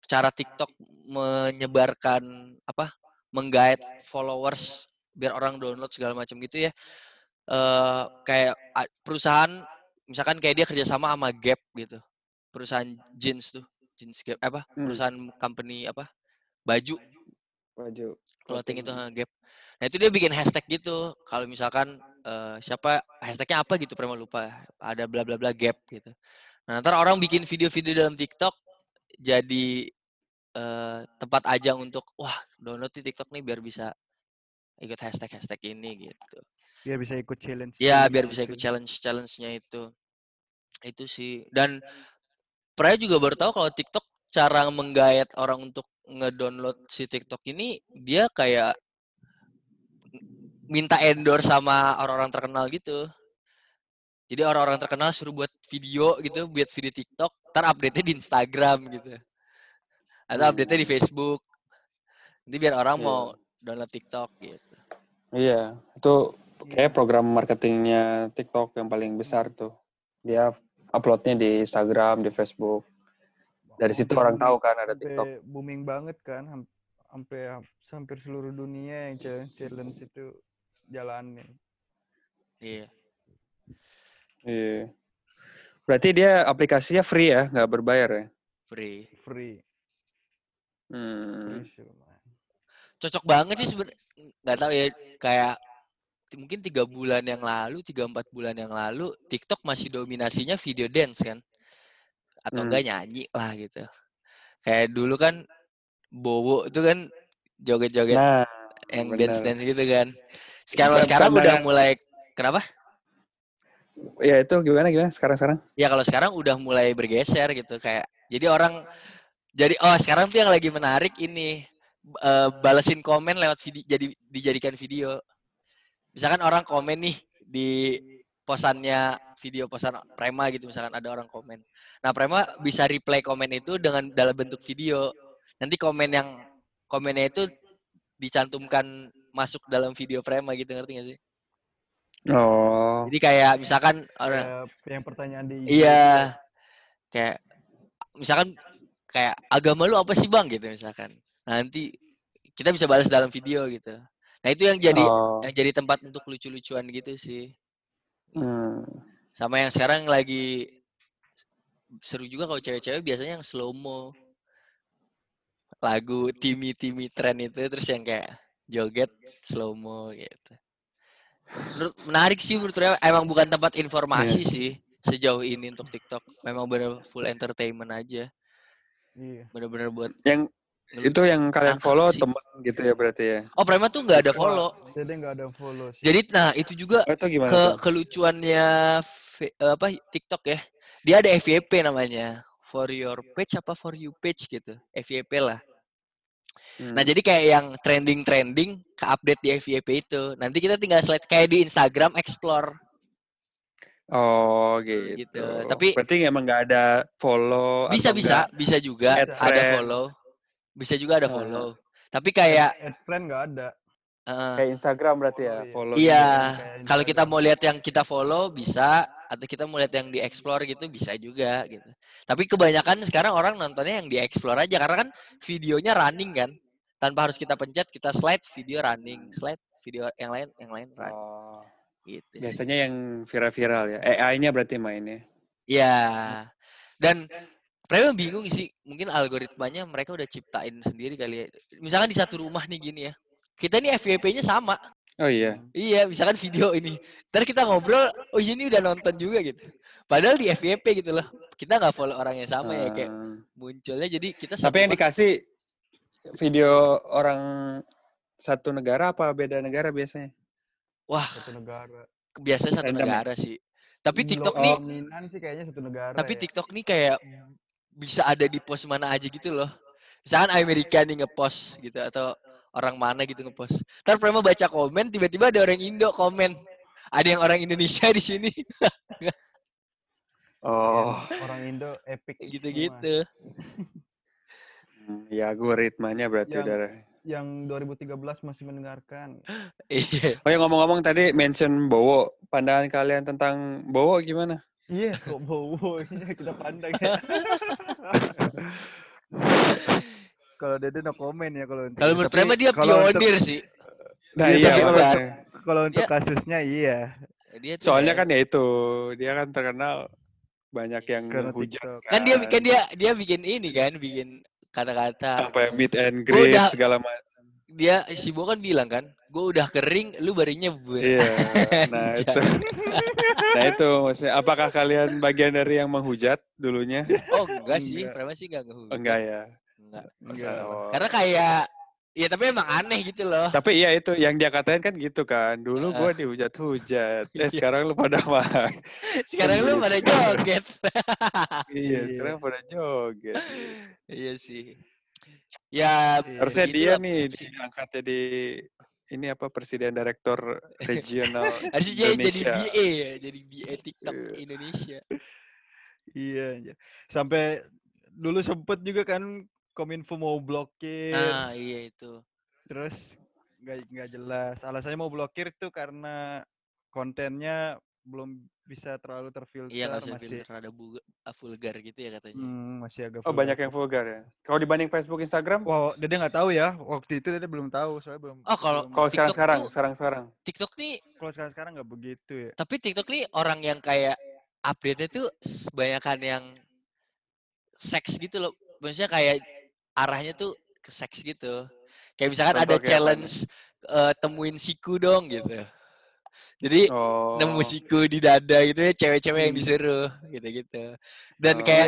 cara TikTok menyebarkan apa? menggait followers biar orang download segala macam gitu ya. eh kayak perusahaan misalkan kayak dia kerjasama sama Gap gitu. Perusahaan jeans tuh, jeans Gap apa? Hmm. Perusahaan company apa? Baju Baju. clothing itu ha, Gap. Nah itu dia bikin hashtag gitu. Kalau misalkan eh, siapa hashtagnya apa gitu, pernah lupa. Ada bla bla bla Gap gitu. Nah ntar orang bikin video-video dalam TikTok jadi eh, tempat ajang untuk wah download di TikTok nih biar bisa ikut hashtag hashtag ini gitu. ya bisa ikut challenge Ya biar bisa ikut challenge challenge-nya itu. Itu sih. Dan Pernah juga baru tahu kalau TikTok cara menggayat orang untuk ngedownload si TikTok ini dia kayak minta endorse sama orang-orang terkenal gitu. Jadi orang-orang terkenal suruh buat video gitu, buat video TikTok, ntar update-nya di Instagram gitu. Atau update-nya di Facebook. Nanti biar orang Iya. mau download TikTok gitu. Iya, itu kayak program marketingnya TikTok yang paling besar tuh. Dia uploadnya di Instagram, di Facebook. Dari situ orang tahu kan ada sampai TikTok. booming banget kan sampai hampir seluruh dunia yang challenge challenge itu jalanin Iya. Iya. Berarti dia aplikasinya free ya, nggak berbayar ya? Free. free Hmm. lumayan. cocok banget sih sebenarnya nggak tahu ya kayak mungkin tiga bulan yang lalu tiga empat bulan yang lalu TikTok masih dominasinya video dance kan atau Hmm. enggak nyanyi lah gitu kayak dulu kan Bowo itu kan joget-joget Nah, yang bener. dance dance gitu kan sekarang Bukan sekarang udah mulai kenapa ya itu gimana gimana sekarang-sekarang? ya kalau sekarang udah mulai bergeser gitu kayak jadi orang jadi oh sekarang tuh yang lagi menarik ini eh, balesin komen lewat video jadi dijadikan video. Misalkan orang komen nih di posannya video posan Prema gitu misalkan ada orang komen. Nah Prema bisa reply komen itu dengan dalam bentuk video. Nanti komen yang komennya itu dicantumkan masuk dalam video Prema gitu ngerti gak sih? Oh, jadi kayak misalkan orang yang pertanyaan di Iya. Kayak misalkan kayak agama lu apa sih bang gitu misalkan. Nanti kita bisa balas dalam video gitu. Nah itu yang jadi oh. yang jadi tempat untuk lucu-lucuan gitu sih. Hmm. Sama yang sekarang lagi seru juga kalau cewek-cewek biasanya yang slow mo. Lagu Timi Timi tren itu terus yang kayak joget slow mo gitu. Menurut, menarik sih menurut saya emang bukan tempat informasi sih sejauh ini untuk TikTok. Memang bener full entertainment aja. Iya Bener-bener buat Yang itu yang kalian follow sih. temen gitu ya berarti ya? Oh, Prima tuh nggak ada Wah, follow. jadi nggak ada follow sih. Jadi nah itu juga Oh, itu gimana ke tuh? kelucuannya eh, apa TikTok ya. Dia ada FYP namanya. For your page apa for you page gitu. FYP lah. Hmm. Nah, jadi kayak yang trending-trending ke update di FYP itu. Nanti kita tinggal slide kayak di Instagram explore. Oh gitu. Gitu. Tapi- berarti emang nggak ada follow Bisa atau bisa, bisa juga ada friend. follow. Bisa juga ada Ah. follow. Tapi kayak Ad friend nggak ada. eh, kayak Instagram berarti ya follow. Iya, kayak kalau kita mau lihat yang kita follow bisa, atau kita mau lihat yang di explore gitu bisa juga gitu. Tapi kebanyakan sekarang orang nontonnya yang di explore aja karena kan videonya running kan, tanpa harus kita pencet kita slide video running, slide video yang lain yang lain run Oh, gitu. sih. biasanya yang viral-viral ya. AI-nya berarti mainnya. Iya. Dan Mereka bingung sih, mungkin algoritmanya mereka udah ciptain sendiri kali ya. Misalkan di satu rumah nih gini ya, kita nih FYP-nya sama. Oh iya. Iya, misalkan video ini. Ntar kita ngobrol, oh ini udah nonton juga gitu. Padahal di FYP gitu loh. Kita nggak follow orang yang sama ya kayak Ah. munculnya jadi kita Tapi yang dikasih video orang satu negara apa beda negara biasanya? Wah satu negara. biasa satu Random ya? negara sih. Tapi TikTok nih, dominan sih kayaknya satu negara. tapi ya. TikTok nih kayak bisa ada di post mana aja gitu loh. Misalkan Amerika nih ngepost gitu atau orang mana gitu ngepost. Ntar Prema baca komen, tiba-tiba ada orang Indo komen. Ada yang orang Indonesia di sini, Oh, orang Indo epic semua. gitu-gitu. hmm, ya algoritmanya berarti Yang- udah. Yang 2013 masih mendengarkan. Iya. Oh ya ngomong-ngomong tadi mention Bowo, pandangan kalian tentang Bowo gimana? Iya, kok bowo ini kita pandang ya. kalau Dede no komen ya kalau untuk Kalau menurut Tapi Prema dia untuk- pionir sih. Nah Iya, iya, kalau untuk- Kalau untuk Dia- kasusnya iya. Dia Soalnya kan ya itu, dia kan terkenal banyak yang Karena hujat TikTok. kan dia kan dia dia bikin ini kan, bikin kata-kata. sampai meet and greet udah- segala macam. Dia si Bo kan bilang kan, gue udah kering, lu baru nyebur. Iya. Nah itu, nah itu maksudnya. Apakah kalian bagian dari yang menghujat dulunya? Oh enggak sih. Prema sih enggak ngehujat. Enggak ya. Enggak. Enggak. Karena kayak ya tapi emang aneh gitu loh. Tapi iya itu yang dia katain kan gitu kan. Dulu Heeh. gua dihujat-hujat. Eh Iya. sekarang lu pada mah. Sekarang lu pada joget. iya, Iya. sekarang pada joget. iya sih. Ya Iya. Harusnya gitu dia nih diangkat jadi ini apa presiden direktur regional Harusnya dia jadi Indonesia. BA ya, jadi BA TikTok Iya. Indonesia. Iya, iya. Sampai dulu sempet juga kan Kominfo mau blokir, Nah, iya itu. terus nggak nggak jelas. Alasannya mau blokir itu karena kontennya belum bisa terlalu terfilter, Iya nggak usah masih filter ada bu- ah, vulgar gitu ya katanya. hmm, masih agak Oh vulgar. banyak yang vulgar ya. Kalau dibanding Facebook, Instagram, Wah, Dede nggak tahu ya. Waktu itu Dede belum tahu, soalnya belum. Oh, kalau- kalau sekarang sekarang tuh- sekarang sekarang. TikTok nih, kalau sekarang sekarang nggak begitu ya. tapi TikTok nih orang yang kayak update-nya tuh kebanyakan yang seks gitu loh. Maksudnya kayak arahnya tuh ke seks gitu. Kayak misalkan Contoh ada challenge eh, temuin siku dong gitu. Jadi Oh. nemu siku di dada gitu ya cewek-cewek yang Hmm. disuruh gitu-gitu. Dan Oh. kayak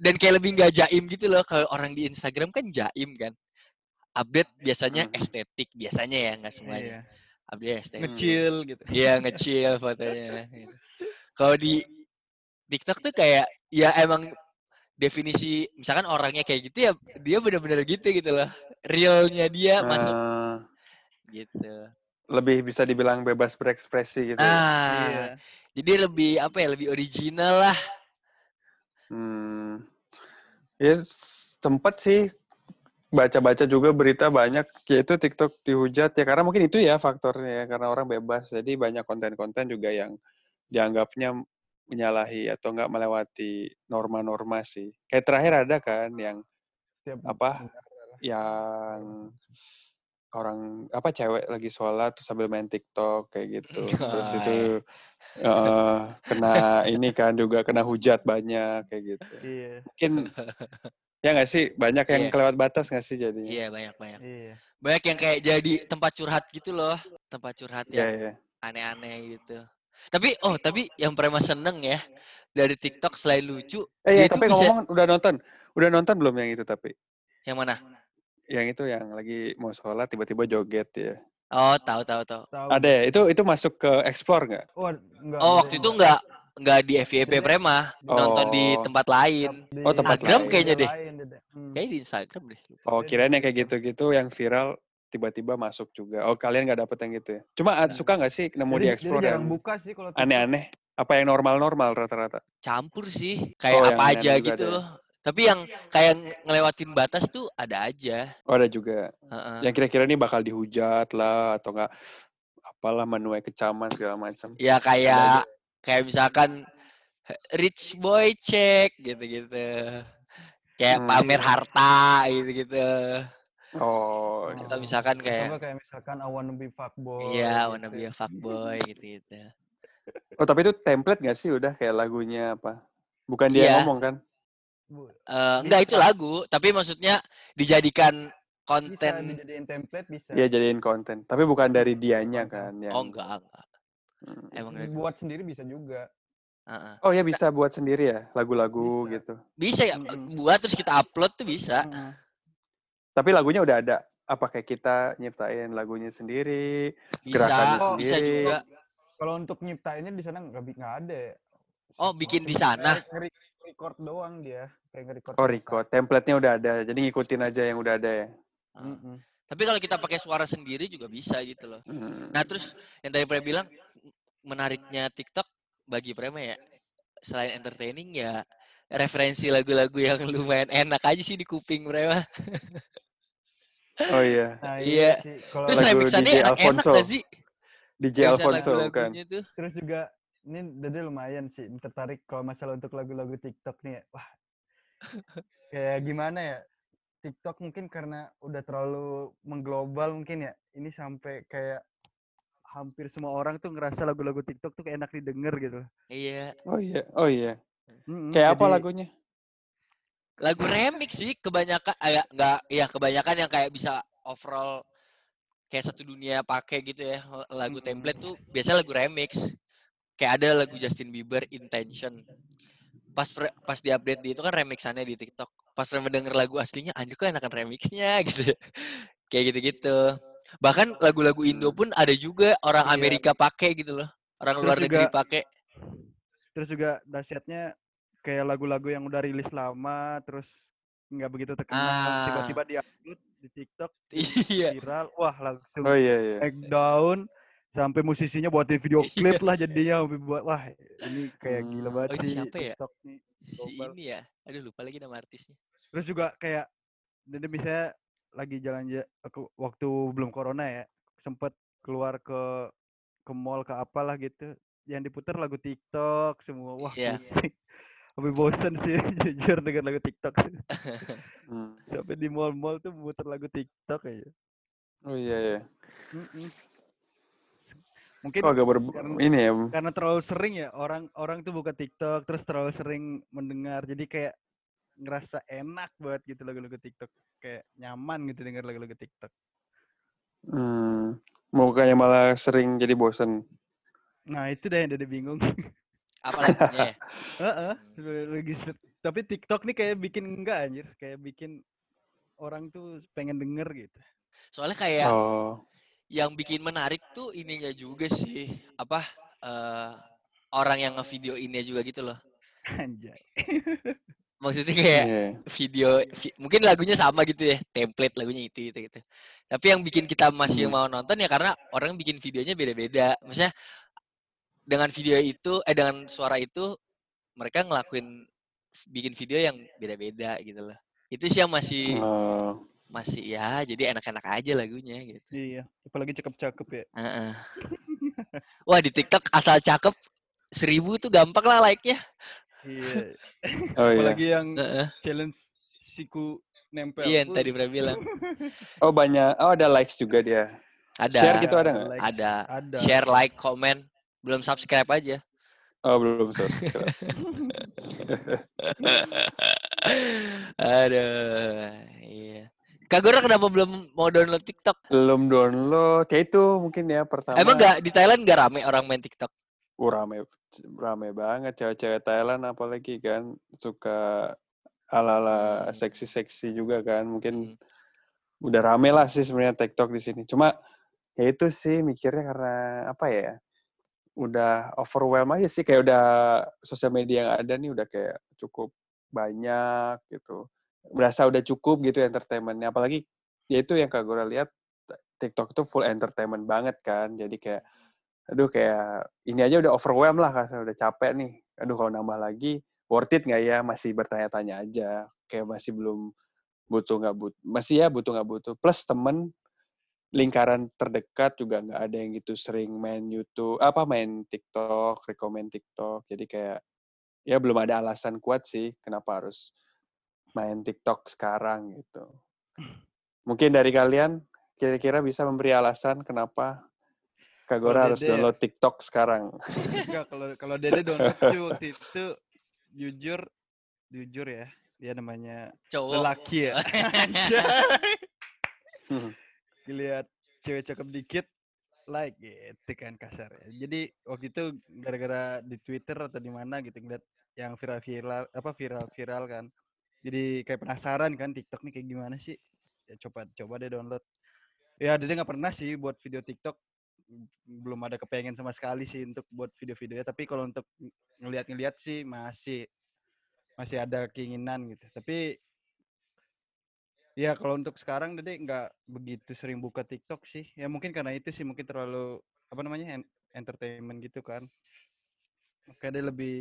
dan kayak lebih nggak jaim gitu loh kalau orang di Instagram kan jaim kan. Update biasanya Hmm. estetik biasanya ya nggak semuanya. Iya. Update estetik. Ngecil gitu. Iya ngecil fotonya. gitu. Kalau di TikTok tuh kayak ya emang definisi misalkan orangnya kayak gitu ya dia bener-bener gitu gitu loh. Realnya dia masuk Eh, gitu. lebih bisa dibilang bebas berekspresi gitu. ya. Nah, Iya. jadi lebih apa ya lebih original lah. Hmm. Ya sempat sih baca-baca juga berita banyak yaitu TikTok dihujat ya karena mungkin itu ya faktornya ya karena orang bebas jadi banyak konten-konten juga yang dianggapnya menyalahi atau enggak melewati norma-norma sih. Kayak terakhir ada kan yang Setiap apa yang orang apa cewek lagi sholat terus sambil main TikTok kayak gitu. Terus itu eh, kena ini kan juga kena hujat banyak kayak gitu. Iya. Mungkin ya nggak sih banyak yang Iya. kelewat batas nggak sih jadinya? Iya banyak banyak. Iya. Banyak yang kayak jadi tempat curhat gitu loh, tempat curhat Iya, yang iya. aneh-aneh gitu. Tapi oh tapi yang pernah seneng ya dari TikTok selain lucu, Eh ya, itu tapi bisa ngomong udah nonton, udah nonton belum yang itu tapi yang mana? yang itu yang lagi mau sholat tiba-tiba joget ya. Oh tahu tahu tahu. Ada ya? Itu itu masuk ke explore nggak? Oh, enggak. Oh waktu itu nggak nggak di FYP Prema, nonton di Oh. tempat lain. Oh, tempat Instagram lain. kayaknya deh. Hmm. Kayaknya di Instagram deh. lupa. Oh, Iya, kirain yang kayak gitu-gitu yang viral tiba-tiba masuk juga. Oh, kalian nggak dapet yang gitu ya? Cuma ad- Nah. suka nggak sih nemu Jadi- di jadi explore jarang yang buka sih kalau aneh-aneh? Apa yang normal-normal rata-rata? Campur sih. Oh, Kayak yang apa aja gitu. ada ya? Tapi yang kayak ngelewatin batas tuh ada aja. Oh, ada juga. Heeh. Yang kira-kira ini bakal dihujat lah atau enggak apalah menuai kecaman segala macam. Ya kayak kayak misalkan rich boy check gitu-gitu. Kayak Hmm. pamer harta gitu-gitu. Oh, Atau misalkan Atau kayak nggak kayak misalkan I wanna be fuckboy. iya gitu. wanna be a fuckboy gitu-gitu. oh tapi itu template nggak sih udah kayak lagunya apa? Bukan dia yang Iya. ngomong kan? Bu- Eh, enggak itu lagu, tapi maksudnya dijadikan Bisa konten. dijadiin template bisa. Iya jadiin konten. Tapi bukan dari dianya kan? Yang... Oh enggak, enggak. Hmm. Emang dari- Buat sendiri bisa juga. Heeh. Oh ya bisa buat sendiri ya lagu-lagu Bisa. gitu. Bisa ya buat terus kita upload tuh bisa. Mm-mm. Tapi lagunya udah ada. Apa kayak kita nyiptain lagunya sendiri? Bisa, Gerakannya bisa sendiri. juga. Kalau untuk nyiptainnya di sana nggak nggak ada. ya. Oh, bikin di sana. record doang dia, kayak nge-record. Oh record. Template-nya udah ada. Jadi ngikutin aja yang udah ada ya. Heeh. Mm-mm. Tapi kalau kita pakai suara sendiri juga bisa gitu loh. Hmm. Nah, terus yang tadi Prema bilang menariknya TikTok bagi Prema ya selain entertaining ya referensi lagu-lagu yang lumayan enak aja sih di kuping Prema. Oh iya. Nah, Iya. sih. Kalau Terus Lagu remixannya DJ enak-enak Alfonso. gak sih? DJ Alfonso kan. terus juga ini Dede lumayan sih tertarik kalau masalah untuk lagu-lagu TikTok nih. ya. Wah. kayak gimana ya? TikTok mungkin karena udah terlalu mengglobal mungkin ya. Ini sampai kayak hampir semua orang tuh ngerasa lagu-lagu TikTok tuh kayak enak didengar gitu. Iya. Oh iya. Oh iya. Mm-mm, Kayak apa jadi- lagunya? Lagu remix sih kebanyakan eh, enggak ya kebanyakan yang kayak bisa overall kayak satu dunia pakai gitu ya. Lagu Mm-mm. template tuh biasa lagu remix. Kayak ada lagu Justin Bieber Intention. Pas pas di-update di itu kan remixannya di TikTok. Pas Rema denger lagu aslinya anjir kok enakan remixnya gitu. kayak gitu-gitu. Bahkan lagu-lagu Indo pun ada juga orang Iya. Amerika pakai gitu loh. Orang Terus luar negeri pakai. Terus juga dahsyatnya kayak lagu-lagu yang udah rilis lama terus nggak begitu terkenal Ah. tiba-tiba di-upload di TikTok Iya. viral wah langsung Oh iya iya. naik daun sampai musisinya buatin video klip lah jadinya sampai buat wah ini kayak gila banget Oh, sih siapa ya? TikTok nih Si global. ini ya. Aduh lupa lagi nama artisnya. terus juga kayak Dede misalnya lagi jalan ja- aku waktu belum corona ya sempet keluar ke ke mall ke apalah gitu yang diputar lagu TikTok semua wah Iya. pusing sampai bosen sih jujur dengan lagu TikTok Hmm. sampai di mall-mall tuh muter lagu TikTok aja Oh iya iya. Mm-mm. mungkin Oh agak ber karena- ini ya. karena terlalu sering ya orang orang tuh buka TikTok terus terlalu sering mendengar jadi kayak ngerasa enak banget gitu lagu-lagu TikTok kayak nyaman gitu denger lagu-lagu TikTok Hmm. Mukanya malah sering jadi bosen. nah itu deh yang Dede bingung Apa lagunya ya? Heeh, ser- tapi TikTok nih kayak bikin enggak anjir kayak bikin orang tuh pengen denger gitu Soalnya kayak Oh. yang bikin menarik tuh ininya juga sih. Apa? eh orang yang ngevideo ini juga gitu loh. anjay Maksudnya kayak Iya. video vi- mungkin lagunya sama gitu ya, template lagunya itu gitu gitu. Tapi yang bikin kita masih Hmm. mau nonton ya karena orang bikin videonya beda-beda. Maksudnya dengan video itu eh dengan suara itu mereka ngelakuin bikin video yang beda-beda gitu loh. Itu sih yang masih Oh. masih ya jadi enak-enak aja lagunya gitu. iya apalagi cakep-cakep ya Heeh. Wah di TikTok asal cakep seribu tuh gampang lah like-nya. iya Oh iya. apalagi yang Heeh. challenge siku nempel Iya yang Uh, tadi pernah bilang. Oh banyak. Oh ada likes juga dia. Ada. Share gitu ada nggak? Ada. ada Share, like, comment. Belum subscribe aja. Oh belum subscribe. Aduh, iya. Kak Gora kenapa belum mau download TikTok? belum download. Kayak itu mungkin ya pertama. Emang nggak di Thailand nggak rame orang main TikTok? Uh, rame rame banget cewek-cewek Thailand apalagi kan suka ala-ala Hmm. seksi-seksi juga kan mungkin Hmm. udah rame lah sih sebenarnya TikTok di sini cuma ya itu sih mikirnya karena apa ya udah overwhelm aja sih kayak udah sosial media yang ada nih udah kayak cukup banyak gitu berasa udah cukup gitu entertainmentnya. Apalagi ya itu yang Kak Gora lihat TikTok itu full entertainment banget kan. Jadi kayak aduh kayak ini aja udah overwhelmed lah kan udah capek nih. Aduh kalau nambah lagi worth it nggak ya? Masih bertanya-tanya aja. Kayak masih belum butuh nggak butuh masih ya butuh nggak butuh plus temen lingkaran terdekat juga nggak ada yang gitu sering main YouTube apa main TikTok rekomend TikTok. Jadi kayak ya belum ada alasan kuat sih kenapa harus main TikTok sekarang gitu. Mungkin dari kalian kira-kira bisa memberi alasan kenapa Kak Gora Kalau harus Dede ya? download TikTok sekarang? Enggak, kalau kalau Dede download tuh waktu itu jujur jujur ya dia namanya Cowok. lelaki ya Lihat cewek cakep dikit like gitu kan kasar ya. Jadi waktu itu gara-gara di Twitter atau di mana gitu ngeliat yang viral-viral apa viral-viral kan. Jadi kayak penasaran kan TikTok nih kayak gimana sih? Ya coba coba deh download. Ya Dede nggak pernah sih buat video TikTok belum ada kepengen sama sekali sih untuk buat video-videonya tapi kalau untuk ngeliat-ngeliat sih masih masih ada keinginan gitu tapi ya kalau untuk sekarang Dede nggak begitu sering buka TikTok sih. Ya mungkin karena itu sih mungkin terlalu apa namanya en- entertainment gitu kan. Makanya dia lebih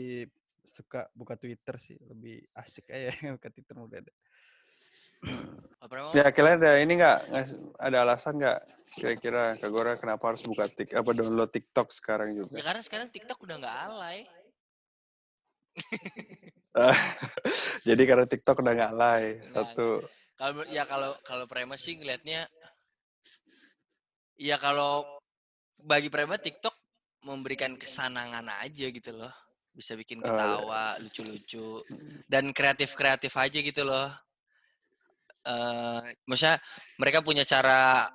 suka buka Twitter sih lebih asik aja buka Twitter mudah namanya? ya kalian ada ini nggak ada alasan nggak kira-kira Kak Gora kenapa harus buka tik apa download TikTok sekarang Ya juga karena sekarang TikTok udah nggak alay. jadi karena TikTok udah nggak lay Nggak, satu Kalau ya kalau kalau Prema sih ngelihatnya ya kalau bagi Prema TikTok memberikan kesanangan aja gitu loh. Bisa bikin Oh, iya. ketawa, lucu-lucu dan kreatif-kreatif aja gitu loh. eh maksudnya mereka punya cara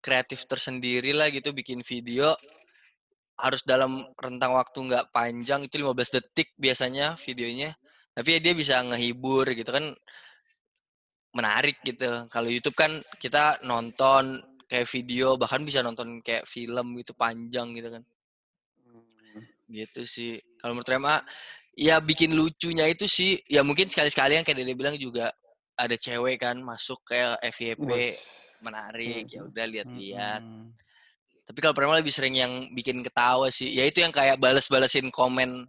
kreatif tersendiri lah gitu bikin video harus dalam rentang waktu nggak panjang itu 15 detik biasanya videonya tapi ya dia bisa ngehibur gitu kan menarik gitu. Kalau YouTube kan kita nonton kayak video bahkan bisa nonton kayak film gitu panjang gitu kan. Gitu sih. Kalau menurut Rema ya bikin lucunya itu sih ya mungkin sekali-sekali yang kayak Dede bilang juga ada cewek kan masuk kayak FYP menarik ya udah lihat-lihat. Mm-mm. tapi kalau Prema lebih sering yang bikin ketawa sih ya itu yang kayak balas-balasin komen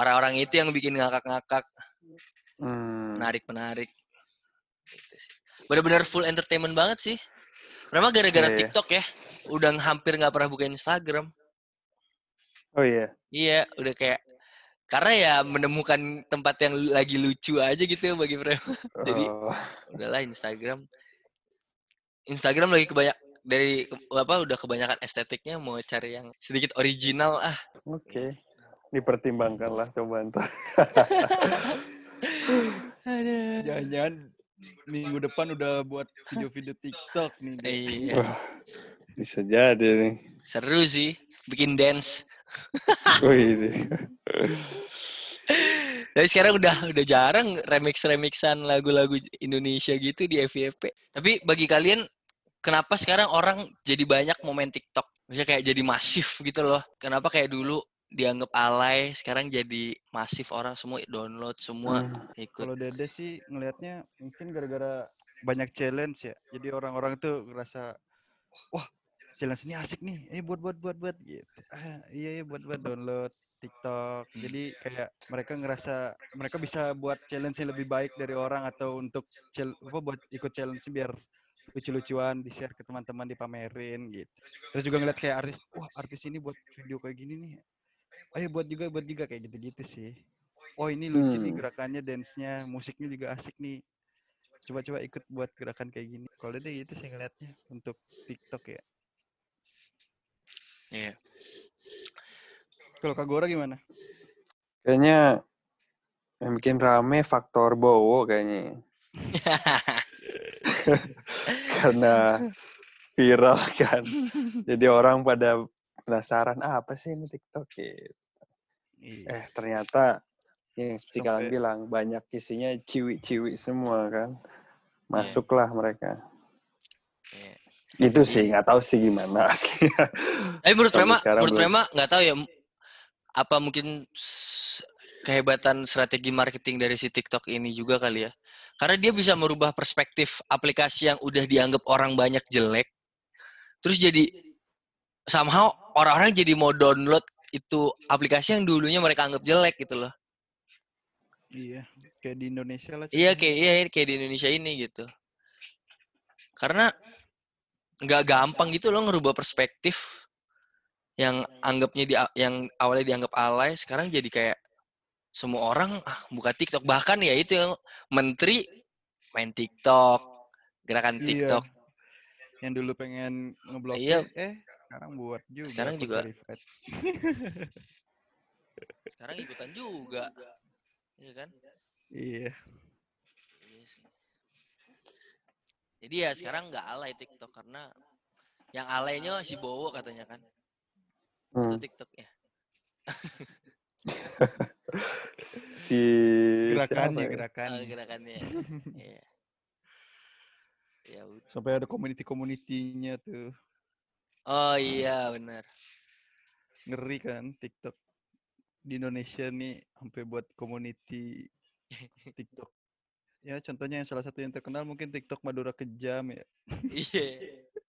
orang-orang itu yang bikin ngakak-ngakak. Hmm. menarik-menarik sih. bener-bener full entertainment banget sih Prema gara-gara Iya, iya. TikTok ya udah hampir nggak pernah buka Instagram oh iya iya udah kayak karena ya menemukan tempat yang lagi lucu aja gitu bagi Prema Jadi, Oh. udahlah Instagram Instagram lagi kebanyak dari apa udah kebanyakan estetiknya mau cari yang sedikit original ah Oke. Dipertimbangkanlah coba ntar. jangan-jangan minggu depan udah buat video-video TikTok nih iya. Wah, bisa jadi nih. seru sih bikin dance. Wih, tapi sekarang udah udah jarang remix remixan lagu-lagu Indonesia gitu di FYP tapi bagi kalian kenapa sekarang orang jadi banyak momen TikTok? Maksudnya kayak jadi masif gitu loh. Kenapa kayak dulu dianggap alay sekarang jadi masif orang semua download semua Hmm. ikut Kalau Dede sih ngelihatnya mungkin gara-gara banyak challenge ya. Jadi orang-orang tuh ngerasa wah challenge ini asik nih. Eh buat buat buat buat gitu. Ah, iya iya buat buat download TikTok. Jadi kayak mereka ngerasa mereka bisa buat challenge yang lebih baik dari orang atau untuk apa buat ikut challenge biar lucu-lucuan di share ke teman-teman dipamerin gitu. Terus juga ngeliat kayak artis, wah artis ini buat video kayak gini nih. Ayo buat juga buat juga kayak gitu-gitu sih. Oh ini lucu nih Hmm. gerakannya, dance-nya, musiknya juga asik nih. Coba-coba ikut buat gerakan kayak gini. Kalau dia gitu sih ngeliatnya untuk TikTok ya. Iya. Kalau Kak Gora gimana? Kayaknya yang bikin rame faktor Bowo kayaknya. Karena viral kan. Jadi orang pada penasaran, ah, apa sih ini TikTok gitu. Iya. Eh ternyata yang seperti kalian Sampai- bilang banyak isinya ciwi-ciwi semua kan. Masuklah mereka. Iya. Itu sih nggak tahu sih gimana aslinya. Tapi menurut Prema, sekarang menurut. Prema nggak tahu ya apa mungkin kehebatan strategi marketing dari si TikTok ini juga kali ya. Karena dia bisa merubah perspektif aplikasi yang udah dianggap orang banyak jelek. Terus jadi somehow orang-orang jadi mau download itu aplikasi yang dulunya mereka anggap jelek gitu loh. Iya, kayak di Indonesia lah. Iya kayak iya kayak di Indonesia ini gitu. Karena nggak gampang gitu loh ngerubah perspektif yang anggapnya di yang awalnya dianggap alay sekarang jadi kayak semua orang ah buka TikTok bahkan ya itu yang menteri main TikTok gerakan Iya. Yang dulu pengen ngeblokir, Iya. eh sekarang buat juga. Sekarang juga. sekarang ikutan juga Iya kan Iya. Iya sih. Jadi ya sekarang nggak alay TikTok karena yang alaynya si Bowo katanya kan. Itu Hmm. TikToknya. Si Gerakannya, ya? gerakan. Ah, gerakannya. Iya. Ya udah. Sampai ada community-community-nya tuh. Oh iya benar. Ngeri kan TikTok. Di Indonesia nih sampai buat community TikTok. Ya contohnya yang salah satu yang terkenal mungkin TikTok Madura Kejam ya. Iya.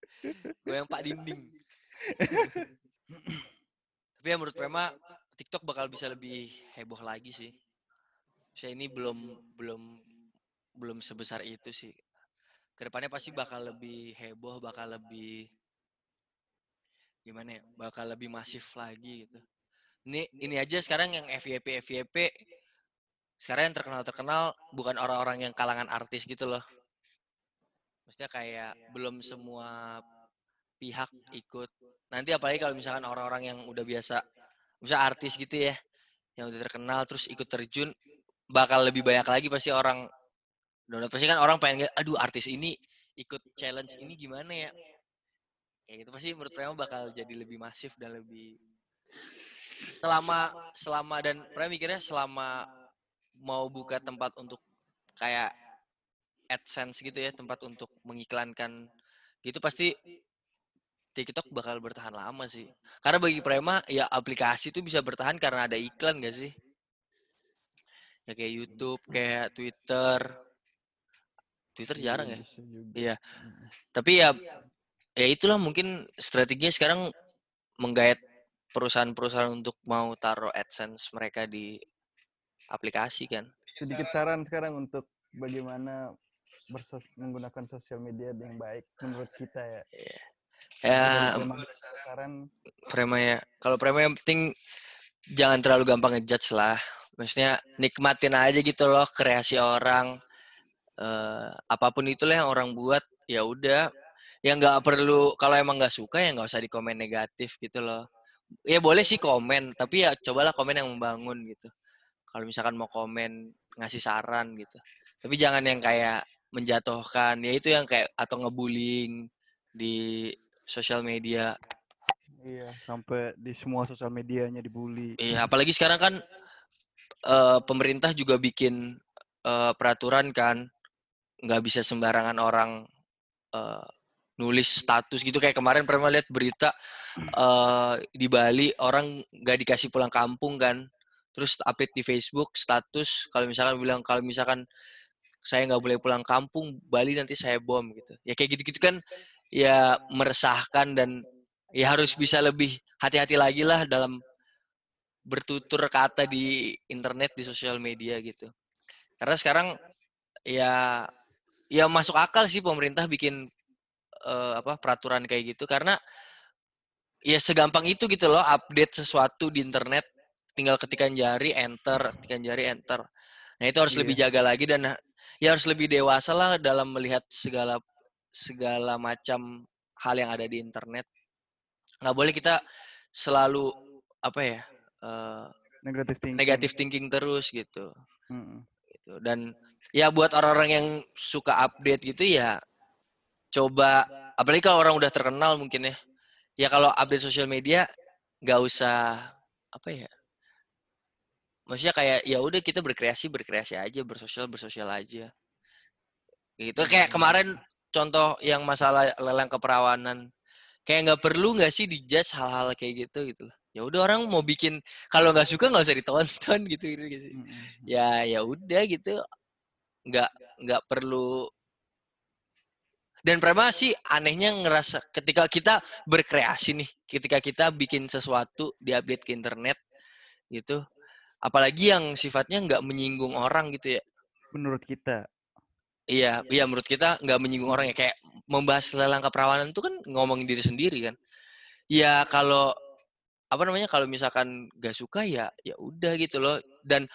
Gue yang Pak Dinding. Tapi ya menurut Prema TikTok bakal bisa lebih heboh lagi sih. Saya ini belum belum belum sebesar itu sih. Ke depannya pasti bakal lebih heboh, bakal lebih gimana ya? Bakal lebih masif lagi gitu. Ini ini aja sekarang yang FYP FYP sekarang yang terkenal terkenal bukan orang-orang yang kalangan artis gitu loh. Maksudnya kayak belum semua pihak ikut. Nanti apalagi kalau misalkan orang-orang yang udah biasa, misalnya artis gitu ya, yang udah terkenal terus ikut terjun, bakal lebih banyak lagi pasti orang download. Pasti kan orang pengen, aduh artis ini ikut challenge ini gimana ya? Kayak gitu pasti menurut Prema bakal jadi lebih masif dan lebih selama selama dan Prema mikirnya selama mau buka tempat untuk kayak AdSense gitu ya, tempat untuk mengiklankan gitu pasti TikTok bakal bertahan lama sih. Karena bagi Prema ya aplikasi itu bisa bertahan karena ada iklan gak sih? Ya kayak YouTube, kayak Twitter. Twitter jarang ya. Iya. Tapi ya ya itulah mungkin strateginya sekarang menggait perusahaan-perusahaan untuk mau taruh AdSense mereka di aplikasi kan. Sedikit saran sekarang untuk bagaimana bersos menggunakan sosial media yang baik menurut kita ya. Ya memang ada saran Prema ya. Kalau Prema yang penting jangan terlalu gampang ngejudge lah. Maksudnya nikmatin aja gitu loh kreasi orang. Eh, apa pun itulah yang orang buat ya udah. Ya nggak perlu kalau emang nggak suka ya nggak usah di komen negatif gitu loh. Ya boleh sih komen, tapi ya cobalah komen yang membangun gitu. Kalau misalkan mau komen ngasih saran gitu. Tapi jangan yang kayak menjatuhkan. Ya itu yang kayak atau ngebullying di sosial media. iya sampai di semua sosial medianya dibully. Iya, apalagi sekarang kan eh, pemerintah juga bikin eh, peraturan kan, nggak bisa sembarangan orang eh, nulis status gitu. Kayak kemarin pernah lihat berita eh, di Bali orang nggak dikasih pulang kampung kan, terus update di Facebook status kalau misalkan bilang kalau misalkan saya nggak boleh pulang kampung Bali nanti saya bom gitu, ya kayak gitu-gitu kan ya meresahkan dan ya harus bisa lebih hati-hati lagi lah dalam bertutur kata di internet di sosial media gitu. Karena sekarang ya ya masuk akal sih pemerintah bikin eh, apa peraturan kayak gitu karena ya segampang itu gitu loh update sesuatu di internet tinggal ketikan jari enter, ketikan jari enter. Nah, itu harus Iya. lebih jaga lagi dan ya harus lebih dewasa lah dalam melihat segala segala macam hal yang ada di internet. Nggak boleh kita selalu apa ya? eh, Negatif thinking. negatif thinking terus gitu Mm-mm. gitu dan ya buat orang-orang yang suka update gitu ya coba apalagi kalau orang udah terkenal mungkin ya. Ya kalau update sosial media nggak usah apa ya maksudnya kayak ya udah kita berkreasi berkreasi aja bersosial bersosial aja. Gitu kayak kemarin contoh yang masalah lelang keperawanan kayak nggak perlu nggak sih dijudge hal-hal kayak gitu gitu loh. ya udah orang mau bikin kalau nggak suka nggak usah ditonton gitu gitu Mm-mm. ya ya udah gitu nggak nggak perlu dan Prema sih anehnya ngerasa ketika kita berkreasi nih, ketika kita bikin sesuatu diupdate ke internet gitu, apalagi yang sifatnya nggak menyinggung orang gitu ya. Menurut kita. Iya, iya menurut kita nggak menyinggung orang ya kayak membahas lelang keperawanan itu kan ngomongin diri sendiri kan. Ya kalau apa namanya kalau misalkan gak suka ya ya udah gitu loh dan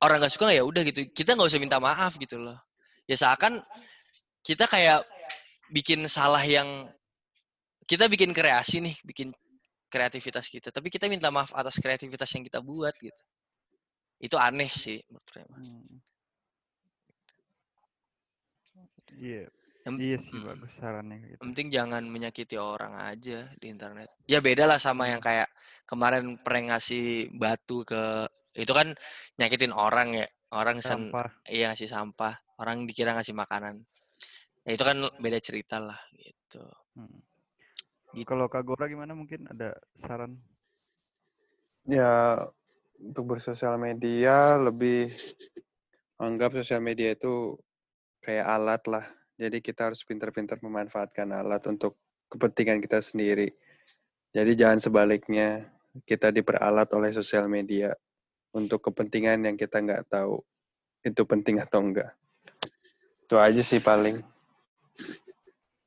orang gak suka ya udah gitu. Kita nggak usah minta maaf gitu loh. Ya seakan kita kayak bikin salah yang kita bikin kreasi nih bikin kreativitas kita. Tapi kita minta maaf atas kreativitas yang kita buat gitu. Itu aneh sih menurut saya Hmm. Iya, Yang- iya sih bagus sarannya gitu. Penting jangan menyakiti orang aja di internet. Ya beda lah sama yang kayak kemarin prank ngasih batu ke itu kan nyakitin orang ya. Orang sen Sampah. iya ngasih sampah, orang dikira ngasih makanan. Ya itu kan beda cerita lah gitu. Hmm. Gitu. Kalau Kak Gora gimana mungkin ada saran? Ya, untuk bersosial media lebih anggap sosial media itu kayak alat lah. Jadi kita harus pintar-pintar memanfaatkan alat untuk kepentingan kita sendiri. Jadi jangan sebaliknya kita diperalat oleh sosial media untuk kepentingan yang kita nggak tahu itu penting atau enggak. Itu aja sih paling.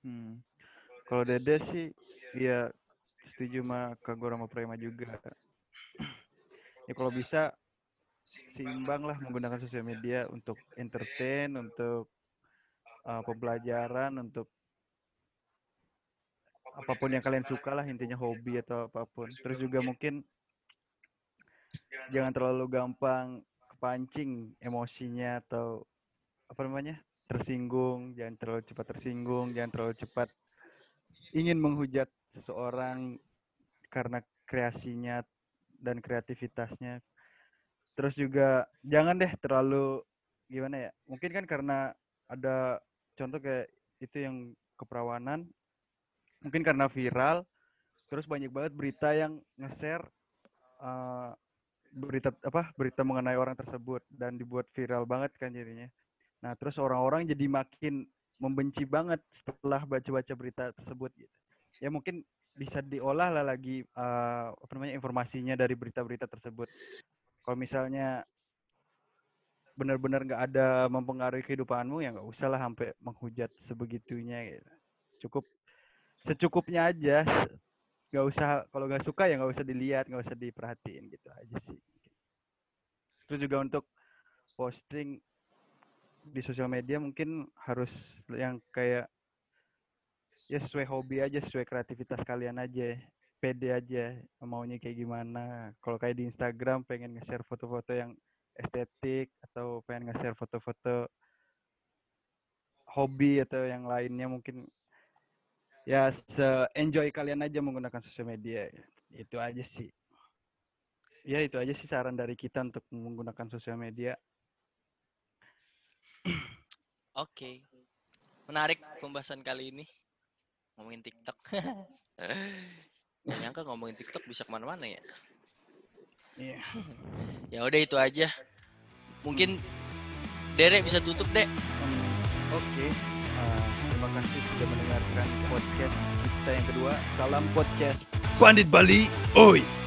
Hmm. Kalau Dede sih, ya setuju sama Kak sama Prema juga. Ya kalau bisa seimbang lah menggunakan sosial media untuk entertain, untuk uh, pembelajaran, untuk apa pun yang kalian suka lah intinya hobi atau apa pun. Terus juga mungkin jangan terlalu gampang kepancing emosinya atau apa namanya tersinggung, jangan terlalu cepat tersinggung, jangan terlalu cepat ingin menghujat seseorang karena kreasinya dan kreativitasnya. Terus juga jangan deh terlalu gimana ya? Mungkin kan karena ada contoh kayak itu yang keperawanan, mungkin karena viral, terus banyak banget berita yang nge-share eh, berita apa berita mengenai orang tersebut dan dibuat viral banget kan jadinya. Nah, terus orang-orang jadi makin membenci banget setelah baca-baca berita tersebut gitu. Ya mungkin bisa diolah lah lagi eh, apa namanya informasinya dari berita-berita tersebut. Kalau misalnya benar-benar nggak ada mempengaruhi kehidupanmu ya nggak usah lah sampai menghujat sebegitunya gitu. Cukup secukupnya aja. Nggak usah kalau nggak suka ya nggak usah dilihat, nggak usah diperhatiin gitu aja sih. Terus juga untuk posting di sosial media mungkin harus yang kayak ya sesuai hobi aja, sesuai kreativitas kalian aja. Pede aja maunya kayak gimana. Kalau kayak di Instagram pengen nge-share foto-foto yang estetik atau pengen nge-share foto-foto hobi atau yang lainnya mungkin ya se-enjoy kalian aja menggunakan sosial media. Itu aja sih. Ya itu aja sih saran dari kita untuk menggunakan sosial media. Oke. Menarik pembahasan kali ini. Ngomongin TikTok. Gak nyangka ngomongin TikTok bisa ke mana-mana ya. Iya. Ya udah itu aja. Mungkin Derek bisa tutup deh. Hmm, Oke, Ah, terima kasih sudah mendengarkan podcast kita yang kedua. Salam podcast Bandit Bali, oi.